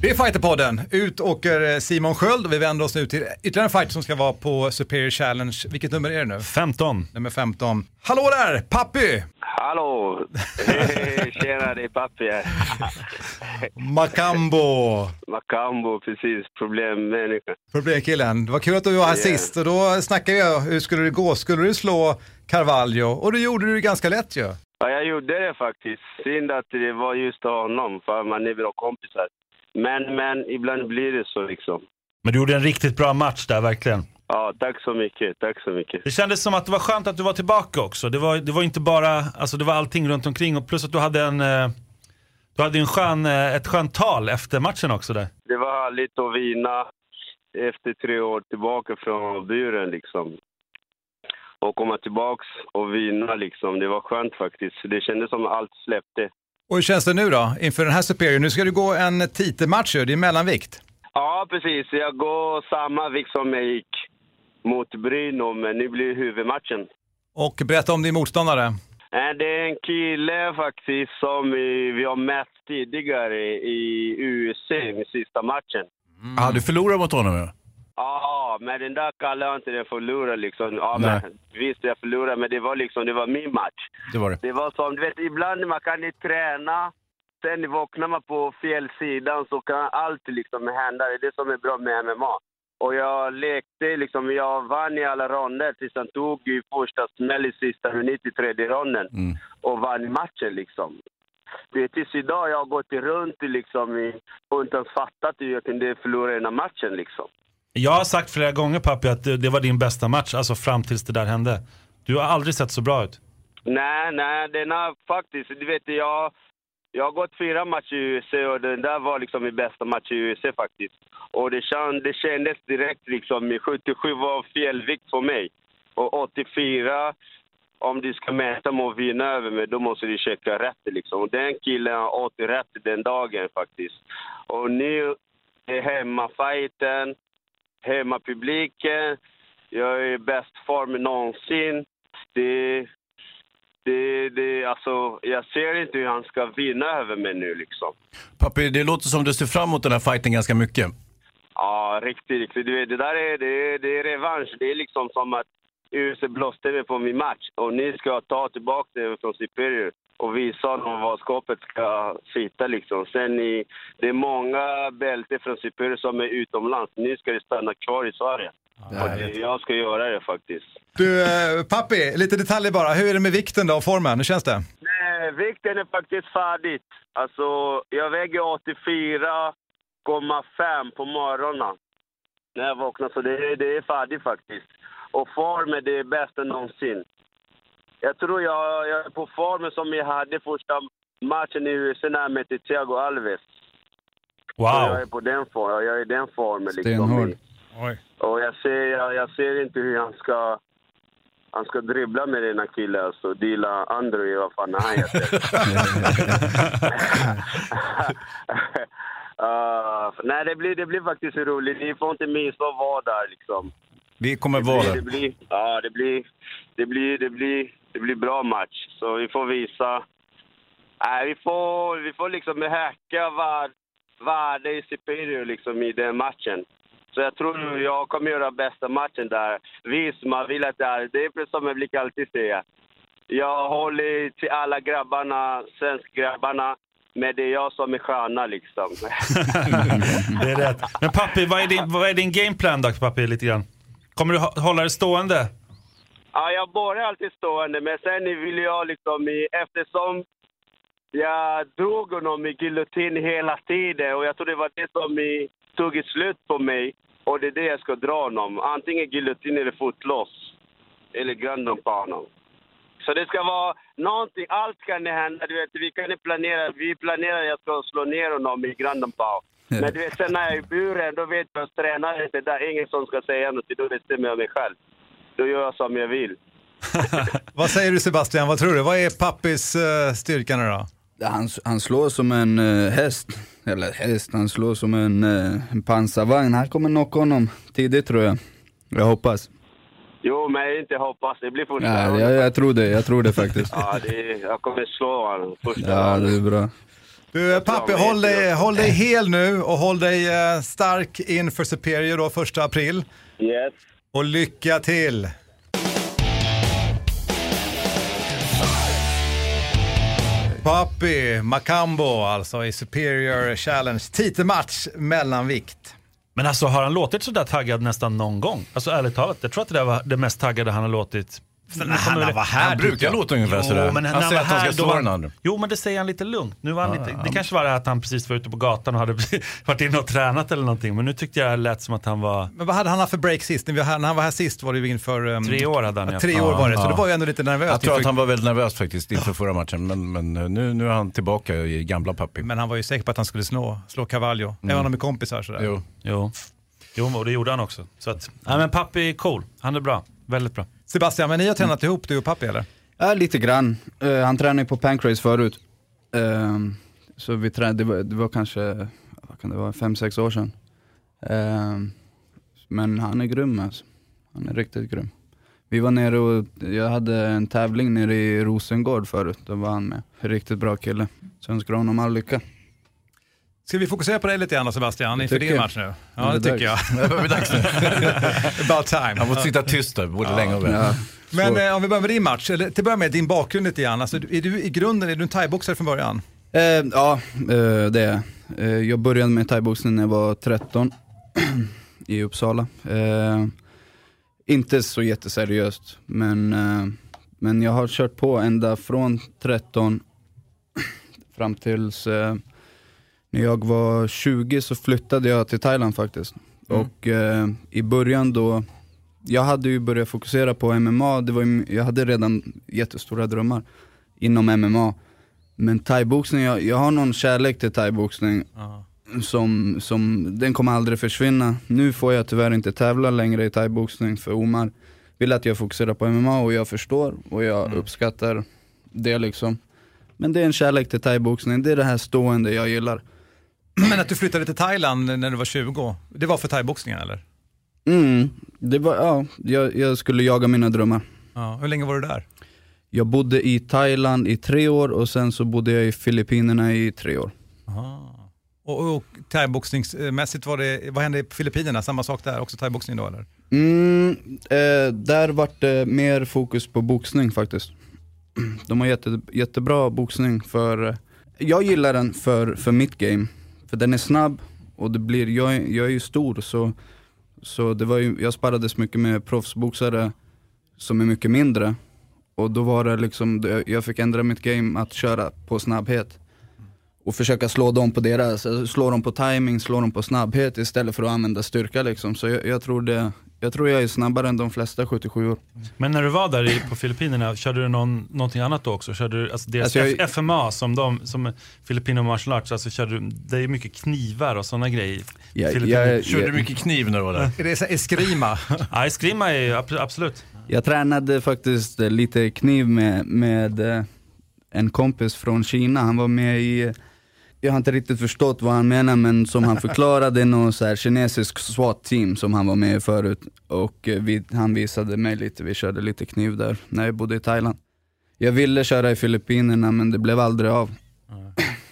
Det är Fighterpodden. Ut åker eh, Simon Sköld och vi vänder oss nu till ytterligare en fighter som ska vara på Superior Challenge. Vilket nummer är det nu? 15. Nummer 15. Hallå där, Pappi! Hallå! (laughs) Tjena, det är Pappi här. Macambo! Macambo, precis. Problemmänniska. Problemkillen. Det var kul att du var här Ja. sist och då snackade jag hur skulle det gå? Skulle du slå Carvalho? Och det gjorde du ganska lätt ju. Ja, jag gjorde det faktiskt. Synd att det var just honom, för man är bra kompisar. Men, men ibland blir det så liksom. Men du gjorde en riktigt bra match där, verkligen. Ja, tack så mycket. Tack så mycket. Det kändes som att det var skönt att du var tillbaka också. Det var, det var inte bara, alltså det var allting runt omkring och plus att du hade en, eh, du hade en skön, eh, ett skönt tal efter matchen också där. Det var härligt att vinna efter tre år tillbaka från buren liksom. Och komma tillbaks och vinna liksom. Det var skönt faktiskt. Det kändes som allt släppte. Och hur känns det nu då? Inför den här Superior, nu ska du gå en titelmatch ju, det är mellanvikt. Ja, precis. Jag går samma vikt som jag gick mot Brynolf, men nu blir det huvudmatchen. Och berätta om din motståndare. Det är en kille faktiskt som vi vi har mött tidigare i UFC, i sista matchen. Ja, du förlorar mot honom ja. Ja, men den där kallar jag inte det förlora liksom. Ja, Nej. men, visst, jag förlorade, men det var liksom, det var min match. Det var det. Det var som, du vet, ibland man kan inte träna, sen vaknar man på fel sidan så kan allt liksom hända. Det är det som är bra med MMA. Och jag lekte liksom, jag vann i alla ronder tills han tog i första smäll i sista minuten i tredje ronden Mm. och vann matchen liksom. Det är tills idag jag har gått runt liksom i, och inte ens fattat hur jag kunde förlora den här matchen liksom. Jag har sagt flera gånger pappi att det, det var din bästa match, alltså fram tills det där hände. Du har aldrig sett så bra ut. Nej, nej, den har faktiskt, du vet jag, jag har gått fyra matcher i UFC och den där var liksom min bästa match i UFC faktiskt. Och det, känd, det kändes direkt liksom, 77 var fel vikt för mig. Och 84, om du ska mäta med att vinna över mig, då måste du checka rätt liksom. Och den killen har åt rätt den dagen faktiskt. Och nu är hemmafajten, hemmapubliken, jag är i bäst form någonsin. det, det, det, alltså, jag ser inte hur han ska vinna över mig nu liksom. Pappi, det låter som du ser fram emot den här fighten ganska mycket. Ja, riktigt, riktigt. Du vet, det där är, det, det är revansch. Det är liksom som att UFC blåste på min match och ni ska ta tillbaka det från Superior och visa honom var skåpet ska sitta liksom. Sen i, det är många bälten från Superior som är utomlands. Nu ska det stanna kvar i Sverige. och det, jag ska göra det faktiskt. Du, eh, Pappi, lite detaljer bara. Hur är det med vikten då och formen? Hur känns det? Nej, vikten är faktiskt färdigt. Alltså, jag väger 84,5 på morgonen när jag vaknar, så det, är- det är färdigt faktiskt. Och formen det är bästa någonsin. Jag tror jag, jag är på formen som jag hade första matchen i USA när jag mötte Thiago Alves. Så jag är på den formen, jag är i den formen liksom. Stenhård. Och jag ser, jag, jag ser inte hur han ska, han ska dribbla med den här killen, alltså. Dila Andrew, vad fan han heter. Uh, (laughs) (laughs) nej, det blir, det blir faktiskt roligt. Ni får inte missa att vara där liksom. Vi kommer Det vara det blir, ja, det blir, det blir, det blir, det blir bra match. Så vi får visa. Nej, vi får, vi får liksom häcka var, värde i Superior liksom i den matchen. Så jag tror jag kommer göra bästa matchen där. Visst, man vill att det är, det är som jag brukar alltid säga. Jag håller till alla grabbarna, svenskgrabbarna, men det är jag som är stjärna liksom. (laughs) (laughs) Det är rätt. Men pappi, vad är din, vad är din gameplan då pappi lite grann? Kommer du hålla dig stående? Ja, jag börjar alltid stående, men sen vill jag liksom, eftersom jag drog honom i giljotin hela tiden och jag tror det var det som tog slut på mig och det är det jag ska dra honom. Antingen giljotin eller fotlås. Eller grunden på honom. Så det ska vara någonting, allt kan hända. Du vet, vi kan inte planera, vi planerar att jag ska slå ner honom i grunden på. Men du vet, sen när jag är i buren, då vet jag att tränaren inte där, ingen som ska säga något, då bestämmer jag mig själv. Då gör jag som jag vill. (laughs) Vad säger du Sebastian? Vad tror du? Vad är Pappis uh, styrka nu då? Han, han slår som en eh, häst, eller häst, han slår som en, eh, en pansarvagn. Han kommer knocka honom tidigt tror jag. Jag hoppas. Jo, men inte hoppas. Det blir första Ja, jag, jag tror det, jag tror det faktiskt. Ja, det, jag kommer slå honom första Ja, det är bra. Du, Pappi, håll dig, håll dig hel nu och håll dig eh, stark inför Superior då, första april. Yes. Och lycka till! Papi Macambo alltså i Superior Challenge. Titelmatch mellanvikt. Men alltså har han låtit sådär taggad nästan någon gång? Alltså ärligt talat, jag tror att det där var det mest taggade han har låtit. Men när han var här, Han brukar låta ungefär Jo, sådär. men när han han säger var att han ska här, slå då var den han- andra. Jo, men det säger han lite lugnt. Nu var han Ja, lite, det kanske var det att han precis var ute på gatan och hade (laughs) varit inne och tränat eller någonting. Men nu tyckte jag det lät som att han var... Men vad hade han haft för break sist? När, vi, när han var här sist var det ju inför... Um, Tre år hade han, ja, ja. Tre år var det, så det var ju ändå lite nervöst. Jag tror inför- att han var väldigt nervös faktiskt inför förra matchen, men, men eh, nu, nu är han tillbaka i gamla Pappi. Men han var ju säker på att han skulle slå, slå Cavallo, även om de är kompisar sådär. Jo. Jo. jo, och det gjorde han också. Så att, nej men Pappi är cool. Han är bra. Väldigt bra. Sebastian, men ni har tränat ihop du och Pappi eller? Ja, lite grann. Uh, han tränade ju på Pancrase förut. Uh, så vi tränade, det var, det var kanske, vad kan det vara, fem sex år sedan. Uh, men han är grym alltså. Han är riktigt grym. Vi var nere och, jag hade en tävling nere i Rosengård förut, då var han med. Riktigt bra kille. Så jag önskar honom all lycka. Ska vi fokusera på dig lite grann Sebastian, inför din match nu? Ja, Det det, tycker jag. dags. Det börjar bli dags nu. (laughs) About time. Han får sitta tyst där, både länge och väl. Ja, Men eh, om vi börjar med din match, eller till att börja med din bakgrund lite grann. Alltså, är du i grunden är du en thaiboxare från början? Eh, ja, eh, det är jag. eh, Jag började med thaiboxning när jag var 13 (clears throat) i Uppsala. Eh, inte så jätteseriöst, men, eh, men jag har kört på ända från 13 (clears throat) fram tills eh, när jag var 20 så flyttade jag till Thailand faktiskt. Och eh, i början då, jag hade ju börjat fokusera på MMA, det var jag hade redan jättestora drömmar inom MMA. Men thaiboxning, jag, jag har någon kärlek till thaiboxning som, som, den kommer aldrig försvinna. Nu får jag tyvärr inte tävla längre i thaiboxning för Omar vill att jag fokuserar på MMA och jag förstår och jag uppskattar det liksom. Men det är en kärlek till thaiboxning, det är det här stående jag gillar. (clears throat) Men att du flyttade till Thailand när du var 20, det var för thaiboxningen eller? Mm, det var, ja, jag, jag skulle jaga mina drömmar. Ja, hur länge var du där? Jag bodde i Thailand i tre år och sen så bodde jag i Filippinerna i tre år. Och, och thaiboxningsmässigt, var det, vad hände på Filippinerna? Samma sak där, också thaiboxning då eller? Mm, eh, där vart det mer fokus på boxning faktiskt. De har jätte, jättebra boxning för, jag gillar den för, för mitt game. För den är snabb och det blir, jag, är- jag är ju stor så, så det var ju, jag sparrades mycket med proffsboxare som är mycket mindre. Och då var det liksom, jag fick ändra mitt game att köra på snabbhet. Och försöka slå dem på deras, alltså, slå dem på timing, slå dem på snabbhet istället för att använda styrka liksom. Så jag, jag, tror, det, jag tror jag är snabbare än de flesta 77 år. Men när du var där i, på Filippinerna, körde du någon, någonting annat då också? Körde du, alltså deras Alltså jag- F- FMA som de, som Filipino Martial Arts, alltså körde du, det är mycket knivar och sådana grejer Ja, jag- Körde du mycket kniv när du var där? (laughs) Är det så eskrima? (laughs) ja, eskrima är ab- absolut. Jag tränade faktiskt lite kniv med, med eh, en kompis från Kina. Han var med i, jag har inte riktigt förstått vad han menar men som han förklarade, någon så här kinesisk SWAT-team som han var med i förut. Och eh, vi, han visade mig lite, vi körde lite kniv där när jag bodde i Thailand. Jag ville köra i Filippinerna men det blev aldrig av.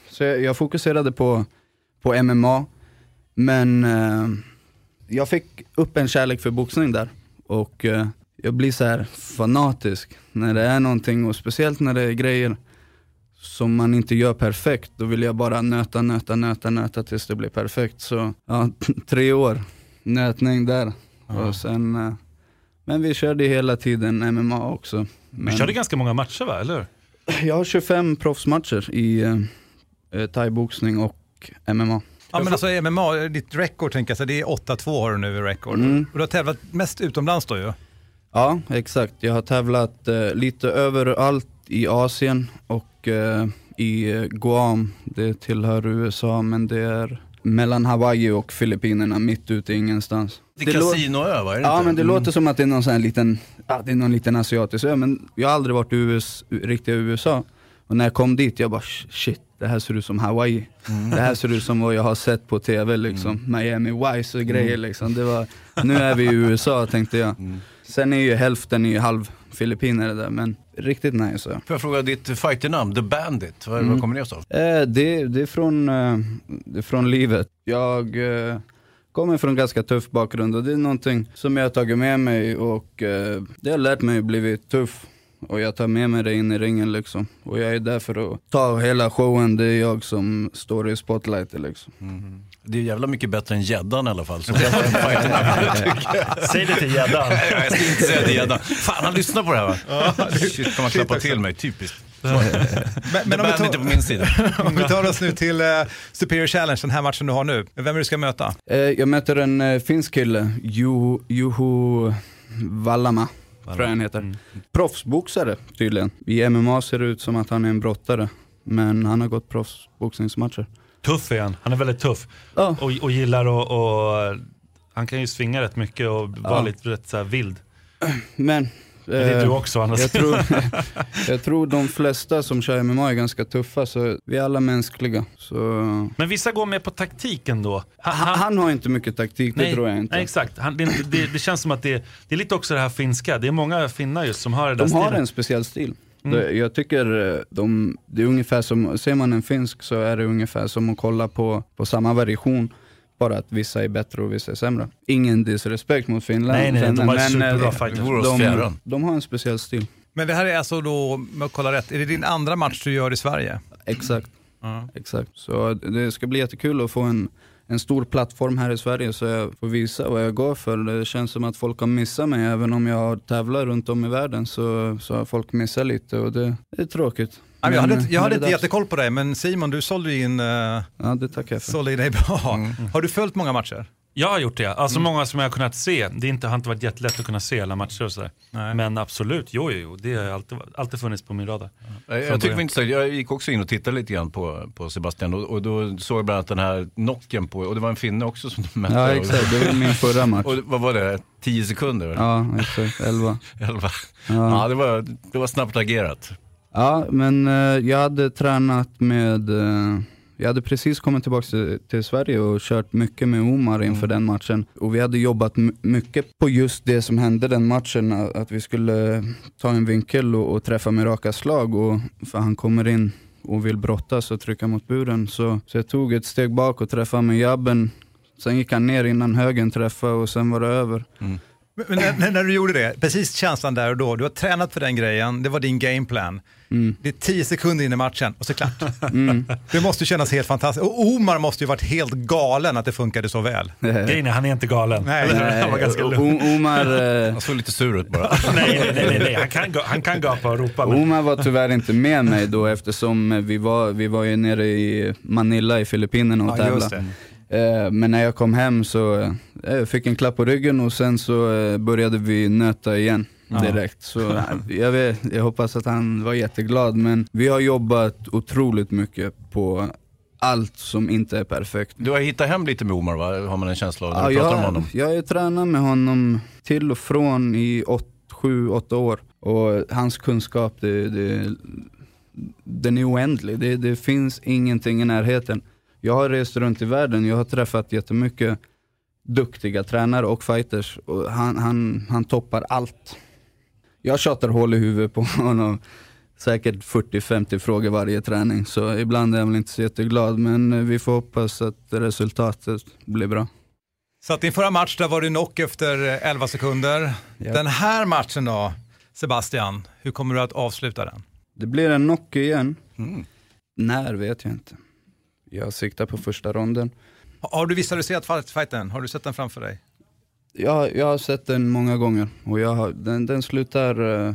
Så jag, jag fokuserade på, på MMA, men eh, jag fick upp en kärlek för boxning där. Och eh, jag blir så här fanatisk när det är någonting och speciellt när det är grejer som man inte gör perfekt. Då vill jag bara nöta, nöta, nöta, nöta tills det blir perfekt. Så ja, (laughs) tre år nötning där. Och sen, eh, men vi körde hela tiden MMA också. Vi Men körde ganska många matcher va, eller jag har 25 proffsmatcher i eh, eh, thaiboxning och MMA. Ja men alltså MMA, ditt record tänker jag, så det är 8-2 har du nu i record. Mm. Och du har tävlat mest utomlands då ju. Ja, exakt. Jag har tävlat eh, lite överallt i Asien och eh, i Guam. Det tillhör USA men det är mellan Hawaii och Filippinerna, mitt ute i ingenstans. Det är kasinoö va? Är det Ja inte? men det Mm. låter som att det är någon sån här liten, ja, det är någon liten asiatisk ö men jag har aldrig varit i US, riktiga USA. Och när jag kom dit, jag bara shit, det här ser ut som Hawaii. Det här ser ut som vad jag har sett på tv liksom. Miami Vice och grejer liksom. Det var, nu är vi i USA tänkte jag. Sen är ju hälften ju halv filippinare där men riktigt nice. Ja. Får jag fråga ditt fighternamn, The Bandit, vad, Mm. vad kommer det av? Eh, det, det, är från, eh, det är från livet. Jag eh, kommer från ganska tuff bakgrund och det är någonting som jag har tagit med mig och eh, det har lärt mig att bli tuff. Och jag tar med mig det in i ringen liksom. Och jag är där för att ta hela showen, det är jag som står i spotlightet liksom. Det är jävla mycket bättre än gäddan i alla fall. (laughs) Säg det till gäddan. Nej, Jag ska inte säga till gäddan. Fan, han lyssnar på det här va? Shit, kan man klappa till mig, typiskt. Men, men om vi, Bandit är på min sida. tar, (laughs) om vi tar oss nu till eh, Superior Challenge, den här matchen du har nu. Vem är du ska möta? Eh, jag möter en eh, finsk kille, Juho, Juho Vallama, tror jag han heter. Proffsboxare tydligen. I MMA ser det ut som att han är en brottare. Men han har gått proffsboxningsmatcher. Tuff är han, han är väldigt tuff. Ja. Och, och gillar att, och, han kan ju svinga rätt mycket och vara Ja. lite rätt så här vild. Men, det är eh, du också, andra jag tror, (laughs) jag tror de flesta som kör MMA är ganska tuffa, så vi är alla mänskliga. Så... Men vissa går med på taktiken då. Han, han har inte mycket taktik, det nej, tror jag inte. Nej, exakt. Han, det, det, det känns som att det, det är lite också det här finska. Det är många finnar just som har det där De har stilen. en speciell stil. Mm. Det- Jag tycker eh, de, det är ungefär som, ser man en finsk så är det ungefär som att kolla på, på samma variation. Bara att vissa är bättre och vissa är sämre. Ingen disrespekt mot Finland. Nej, nej, de har superbra eh, fighters. De, fjärran. de har en speciell stil. Men det här är alltså då, om jag kollar rätt, är det din andra match du gör i Sverige? Exakt. Exakt. Så det ska bli jättekul att få en, en stor plattform här i Sverige så jag får visa vad jag går för. Det känns som att folk har missat mig, även om jag har tävlat runt om i världen så, så har folk missat lite och det, det är tråkigt. Men jag hade, eh, jag hade inte dags. jättekoll på dig, men Simon, du sålde in, uh, Ja, det tackar jag för. sålde in dig bra. Har du följt många matcher? Jag har gjort det, alltså Mm. många som jag har kunnat se. Det är inte, har inte varit jättelätt att kunna se alla matcher och sådär. Men absolut, jo, jo, jo, det har alltid, alltid funnits på min radar. Jag, tycker det intressant, jag gick också in och tittade lite grann på, på Sebastian och, och då såg jag bland annat den här knocken på, och det var en finne också som du mötte. Ja, exakt. Det var min förra match. (laughs) Och vad var det, 10 sekunder? eller? Ja, exakt. 11. 11. (laughs) Ja. Ja, det, var, det var snabbt agerat. Ja, men eh, jag hade tränat med, eh, Jag hade precis kommit tillbaka till, till Sverige och kört mycket med Omar inför den matchen. Och vi hade jobbat mycket på just det som hände den matchen, att vi skulle ta en vinkel och, och träffa med raka slag. Och, för han kommer in och vill brottas och trycka mot buren. Så, så jag tog ett steg bak och träffade med jabben. Sen gick han ner innan högen träffade och sen var det över. Men men när, när- när du gjorde det, precis känslan där och då, du har tränat för den grejen, det var din gameplan. Det är tio sekunder in i matchen och så är det klart. (laughs) Mm. Det måste ju kännas helt fantastiskt. Och Omar måste ju varit helt galen att det funkade så väl. Grejen är, han är inte galen. Nej. Hur? Han var ganska lugn. Omar, (laughs) eh, Han såg lite sur ut bara. (laughs) Nej, nej, nej, nej, nej. Han, kan, han kan gapa och ropa. Men... Omar var tyvärr inte med mig då eftersom vi var, vi var ju nere i Manila i Filippinerna och Ja, just tävlade. Eh, Men när jag kom hem så eh, jag fick en klapp på ryggen och sen så började vi nöta igen direkt. Så jag, vet, jag hoppas att han var jätteglad men vi har jobbat otroligt mycket på allt som inte är perfekt. Du har hittat hem lite med Omar va? Har man en känsla av när Ja, du pratar om jag, honom. jag har ju tränat med honom till och från i 7-8 år. Och hans kunskap, det, det, den är oändlig. Det, det finns ingenting i närheten. Jag har rest runt i världen, jag har träffat jättemycket duktiga tränare och fighters. Och han, han, han toppar allt. Jag tjatar hål i huvudet på (laughs) honom. Säkert 40-50 frågor varje träning. Så ibland är jag väl inte så jätteglad. Men eh, vi får hoppas att resultatet blir bra. Så att din förra match, där var du knock efter eh, 11 sekunder. Ja. Den här matchen då, Sebastian, hur kommer du att avsluta den? Det blir en knock igen. När vet jag inte. Jag siktar på första ronden. Har- du visualiserat fight- fighten? Har du sett den framför dig? Jag, jag har sett den många gånger och jag har, den, den, slutar, eh,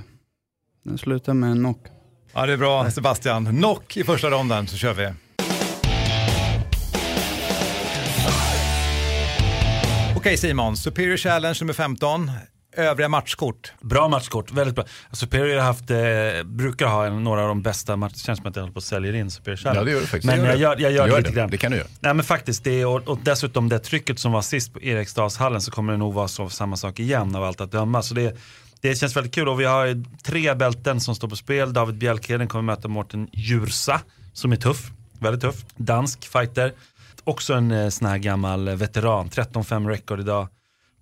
den slutar med en knock. Ja, det är bra Sebastian. Knock i första ronden så kör vi. Okej Simon, Superior Challenge nummer 15. Övriga matchkort. Bra matchkort, väldigt bra. Superior har haft, eh, brukar ha en, några av de bästa matcherna. Det känns som att jag håller på att sälja in Superior Challenge. Ja, det gör du faktiskt. Men jag gör, jag gör, Gör det lite grann. Det kan du göra. Nej men faktiskt, det är, och, och dessutom det trycket som var sist på Eriksdalshallen så kommer det nog vara så, samma sak igen av allt att döma. Så det, det känns väldigt kul och vi har tre bälten som står på spel. David Bjälkheden kommer möta Mårten Djursa som är tuff, väldigt tuff. Dansk fighter. Också en eh, sån här gammal veteran, 13-5 record idag.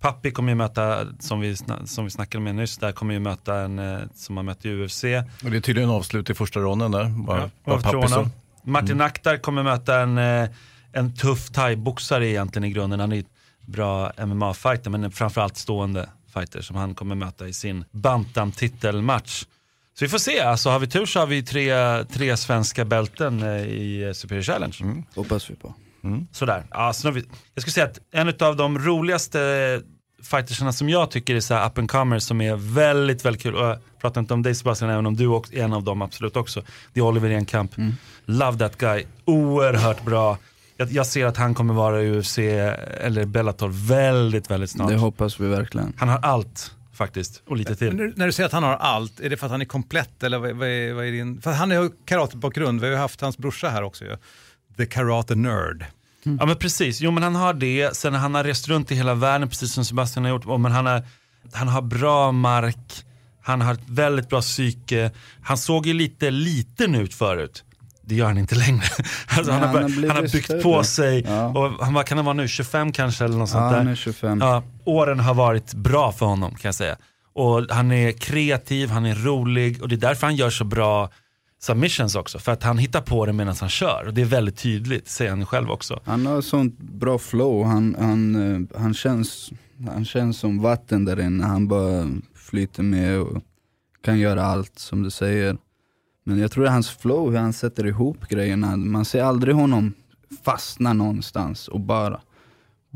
Pappi kommer ju möta, som vi, som vi snackade med nyss, där kommer ju möta en eh, som har mött i UFC. Och det är tydligen avslut i första ronden där. Bara, Ja, bara Pappi så. Martin Mm. Akhtar kommer möta en, eh, en tuff thai-boxare egentligen i grunden. Han är ett bra MMA-fighter men en framförallt stående fighter som han kommer möta i sin bantam-titelmatch. Så vi får se, alltså har vi tur så har vi tre, tre svenska bälten eh, i Superior Challenge. Mm. Hoppas vi på. Sådär. Ja, så nu har vi, jag skulle säga att en av de roligaste fightersarna som jag tycker är så här up and comers som är väldigt, väldigt kul. Och jag pratar inte om dig Sebastian, även om du också är en av dem absolut också. Det är Oliver Enkamp. Love that guy. Oerhört bra. Jag, jag ser att han kommer vara i UFC eller Bellator väldigt, väldigt snart. Det hoppas vi verkligen. Han har allt faktiskt och lite till. när, när du säger att han har allt, är det för att han är komplett eller vad, vad, är, vad är din... För han har ju karatebakgrund, vi har ju haft hans brorsa här också ju. The Karate Nerd. Ja men precis, jo men han har det. Sen han har rest runt i hela världen precis som Sebastian har gjort. Men han, har, han har bra mark, han har ett väldigt bra psyke. Han såg ju lite liten ut förut. Det gör han inte längre. (laughs) Alltså, Nej, han, har, han har han har byggt större. på sig. Ja. Och han, vad kan han vara nu, 25 kanske eller något Ja, sånt där. han är 25. Ja, åren har varit bra för honom kan jag säga. Och han är kreativ, han är rolig och det är därför han gör så bra submissions också. För att han hittar på det medan han kör. Och det är väldigt tydligt, säger han själv också. Han har sånt bra flow, han, han, eh, han, känns, han känns som vatten där inne. Han bara flyter med och kan göra allt som du säger. Men jag tror det är hans flow, hur han sätter ihop grejerna. Man ser aldrig honom fastna någonstans och bara,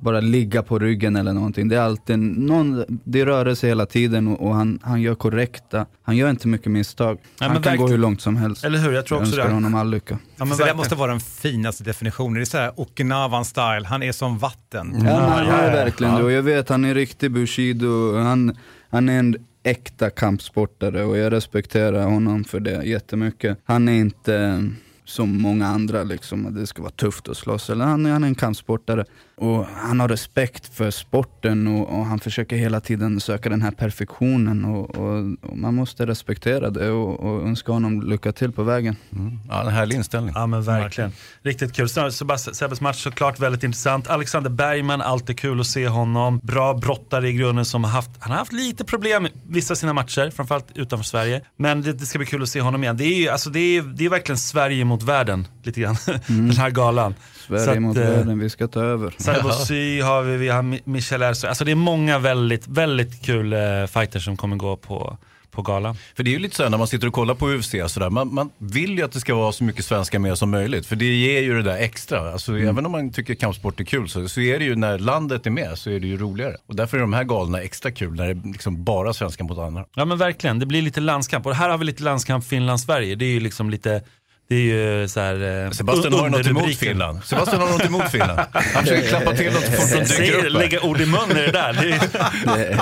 bara ligga på ryggen eller någonting. Det är alltid någon, det rör sig hela tiden och, och han, han gör korrekta, han gör inte mycket misstag. men han kan verkligen. gå hur långt som helst. Eller hur, jag tror också önskar det. honom all lycka. Ja, men så det måste vara den finaste definitionen. Det är så här Okinawan-style, han är som vatten. Ja, men han ja, är ja, verkligen ja. det och jag vet han är riktig bushido, han, han är en äkta kampsportare och jag respekterar honom för det jättemycket. Han är inte som många andra, liksom, att det ska vara tufft att slåss. Eller han, han är en kampsportare och han har respekt för sporten och, och han försöker hela tiden söka den här perfektionen och, och, och man måste respektera det och, och önska honom lycka till på vägen. Mm. Ja, en härlig inställning. Ja men verkligen. Riktigt kul. Sebbes match såklart väldigt intressant. Alexander Bergman, alltid kul att se honom. Bra brottare i grunden som har haft, han har haft lite problem i vissa av sina matcher, framförallt utanför Sverige. Men det, det ska bli kul att se honom igen. Det är, ju- alltså, det är, det är verkligen Sverige mot världen, lite grann. (laughs) Den här galan. Sverige Så att, mot eh, världen, vi ska ta över. Sarbozy har vi, vi har Mi- Michel Erso. Alltså det är många väldigt, väldigt kul eh, fighters som kommer gå på, på galan. För det är ju lite så här när man sitter och kollar på UFC, sådär, man, man vill ju att det ska vara så mycket svenska med som möjligt. För det ger ju det där extra. Alltså, Även om man tycker kampsport är kul så, så är det ju när landet är med så är det ju roligare. Och därför är de här galorna extra kul när det är liksom bara svenskar mot andra. Ja men verkligen, det blir lite landskamp. Och här har vi lite landskamp Finland-Sverige. Det är ju liksom lite, det är ju så här, eh, Sebastian har något emot. Finland. Sebastian har något emot Finland. Han försöker klappa till dem så fort de dyker upp. Lägga ord i mun i det där. Det är,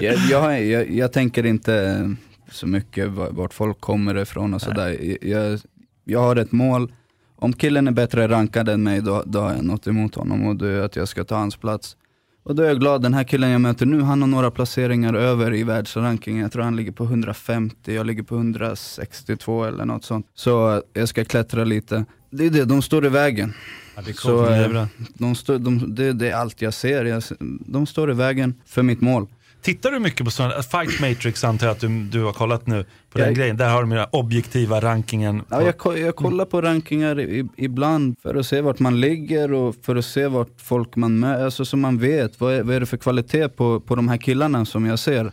(laughs) jag, jag, jag, jag tänker inte så mycket va- vart folk kommer ifrån och sådär. Jag, jag har ett mål, om killen är bättre rankad än mig då, då har jag något emot honom och det är att jag ska ta hans plats. Och då är jag glad, den här killen jag möter nu, han har några placeringar över i världsrankingen. Jag tror han ligger på 150, jag ligger på 162 eller något sånt. Så jag ska klättra lite. Det är det, de står i vägen. Ja, det Så, de står, de, det, det är allt jag ser. Jag, de står i vägen för mitt mål. Tittar du mycket på sådana, Fight Matrix antar jag att du, du har kollat nu på den Jag- grejen. Där har de den objektiva rankingen. Ja, jag, jag kollar på rankingar i, ibland för att se vart man ligger och för att se vart folk man möter, alltså så man vet vad är, vad är det för kvalitet på, på de här killarna som jag ser.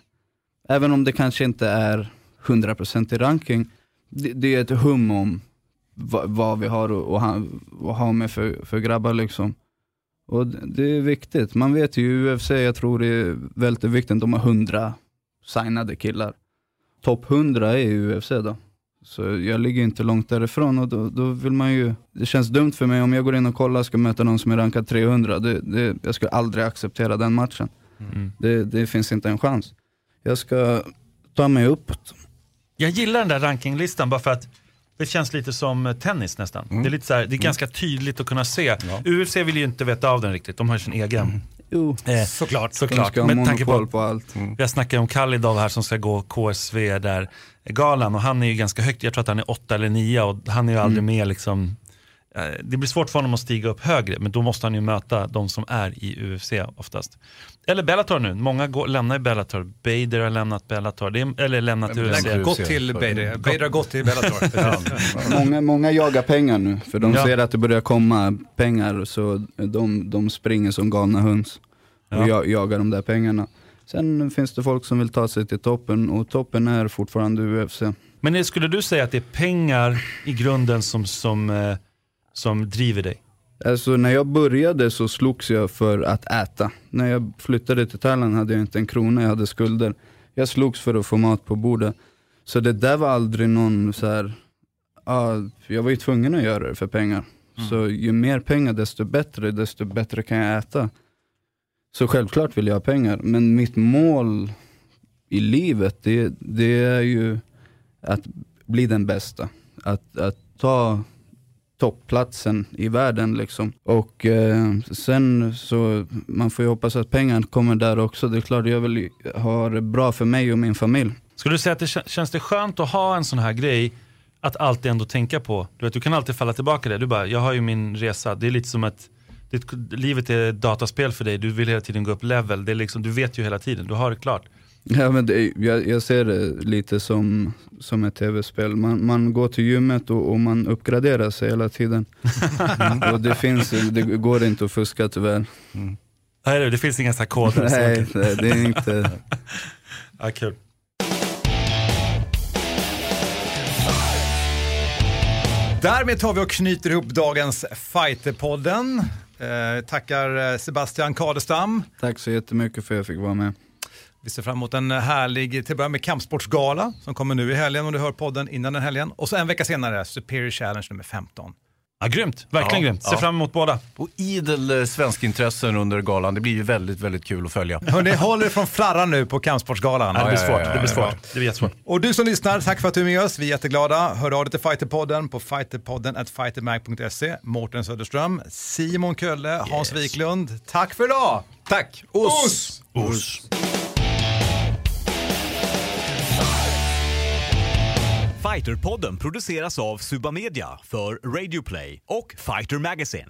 Även om det kanske inte är 100% i ranking, det, det är ett hum om va, vad vi har och, och ha med för, för grabbar liksom. Och det, är viktigt, man vet ju UFC, jag tror det är väldigt viktigt, de har 100 signade killar. Topp 100 är UFC då. Så jag ligger inte långt därifrån och då, då vill man ju, det känns dumt för mig om jag går in och kollar och ska möta någon som är rankad 300, det, det, jag skulle aldrig acceptera den matchen. Mm. Det, det finns inte en chans. Jag ska ta mig uppåt. Jag gillar den där rankinglistan bara för att det känns lite som eh, tennis nästan. Mm. Det är, lite så här, det är ganska tydligt att kunna se. UFC vill ju inte veta av den riktigt, de har sin egen. Jo. Eh, Såklart. såklart. Med tanke monopol på allt. Vi har snackat om Kalidov här som ska gå KSV där, galan och han är ju ganska högt, jag tror att han är åtta eller nio och han är ju aldrig Mm. med liksom det blir svårt för honom att stiga upp högre, men då måste han ju möta de som är i UFC oftast. Eller Bellator nu, många går, lämnar ju Bellator. Bader har lämnat Bellator, det är, eller lämnat UFC. Gått till Bader. Bader har gått till Bellator. (laughs) Många, många jagar pengar nu, för de Ja. ser att det börjar komma pengar, så de, de springer som galna höns och Ja. ja. jagar de där pengarna. Sen finns det folk som vill ta sig till toppen och toppen är fortfarande UFC. Men skulle du säga att det är pengar i grunden som, som, eh, som driver dig? Alltså när jag började så slogs jag för att äta. När jag flyttade till Thailand hade jag inte en krona, jag hade skulder. Jag slogs för att få mat på bordet. Så det där var aldrig någon så här. ah, jag var ju tvungen att göra det för pengar. Så ju mer pengar desto bättre, desto bättre kan jag äta. Så självklart vill jag ha pengar, men mitt mål i livet det, det är ju att bli den bästa. Att, att ta toppplatsen i världen liksom. Och eh, sen så, man får ju hoppas att pengarna kommer där också. Det är klart jag vill ha det bra för mig och min familj. Skulle du säga att det känns det skönt att ha en sån här grej att alltid ändå tänka på? Du, vet, du kan alltid falla tillbaka det. Du bara, jag har ju min resa. Det är lite som att ditt, livet är ett dataspel för dig. Du vill hela tiden gå upp level. Det är liksom, du vet ju hela tiden, du har det klart. Ja, men det, jag, jag ser det lite som, som ett tv-spel. Man, man går till gymmet och, och man uppgraderar sig hela tiden. (laughs) och det, finns, det går inte att fuska tyvärr. Nej, det- finns inga så här koder. Nej, det, det är inte... (laughs) Ja, kul. Därmed tar vi och knyter ihop dagens Fighterpodden. Eh, tackar eh, Sebastian Kadestam. Tack så jättemycket för att jag fick vara med. Vi ser fram emot en härlig, till att börja med kampsportsgala som kommer nu i helgen om du hör podden innan den helgen. Och så en vecka senare Superior Challenge nummer 15. Ja, grymt, verkligen Ja, grymt. Ser ja. fram emot båda. Och idel eh, svenskintressen under galan. Det blir ju väldigt, väldigt kul att följa. Hörrni, håll er från flarran nu på Kampsportsgalan. Ja, det blir svårt, det blir svårt. Det blir jättesvårt. Och du som lyssnar, tack för att du är med oss. Vi är jätteglada. Hör av dig till Fighterpodden på fighterpodden at fightermag.se. Mårten Söderström, Simon Kölle, Hans Wiklund. Tack för idag! Tack! Oss! Oss! Fighterpodden produceras av Suba Media för Radio Play och Fighter Magazine.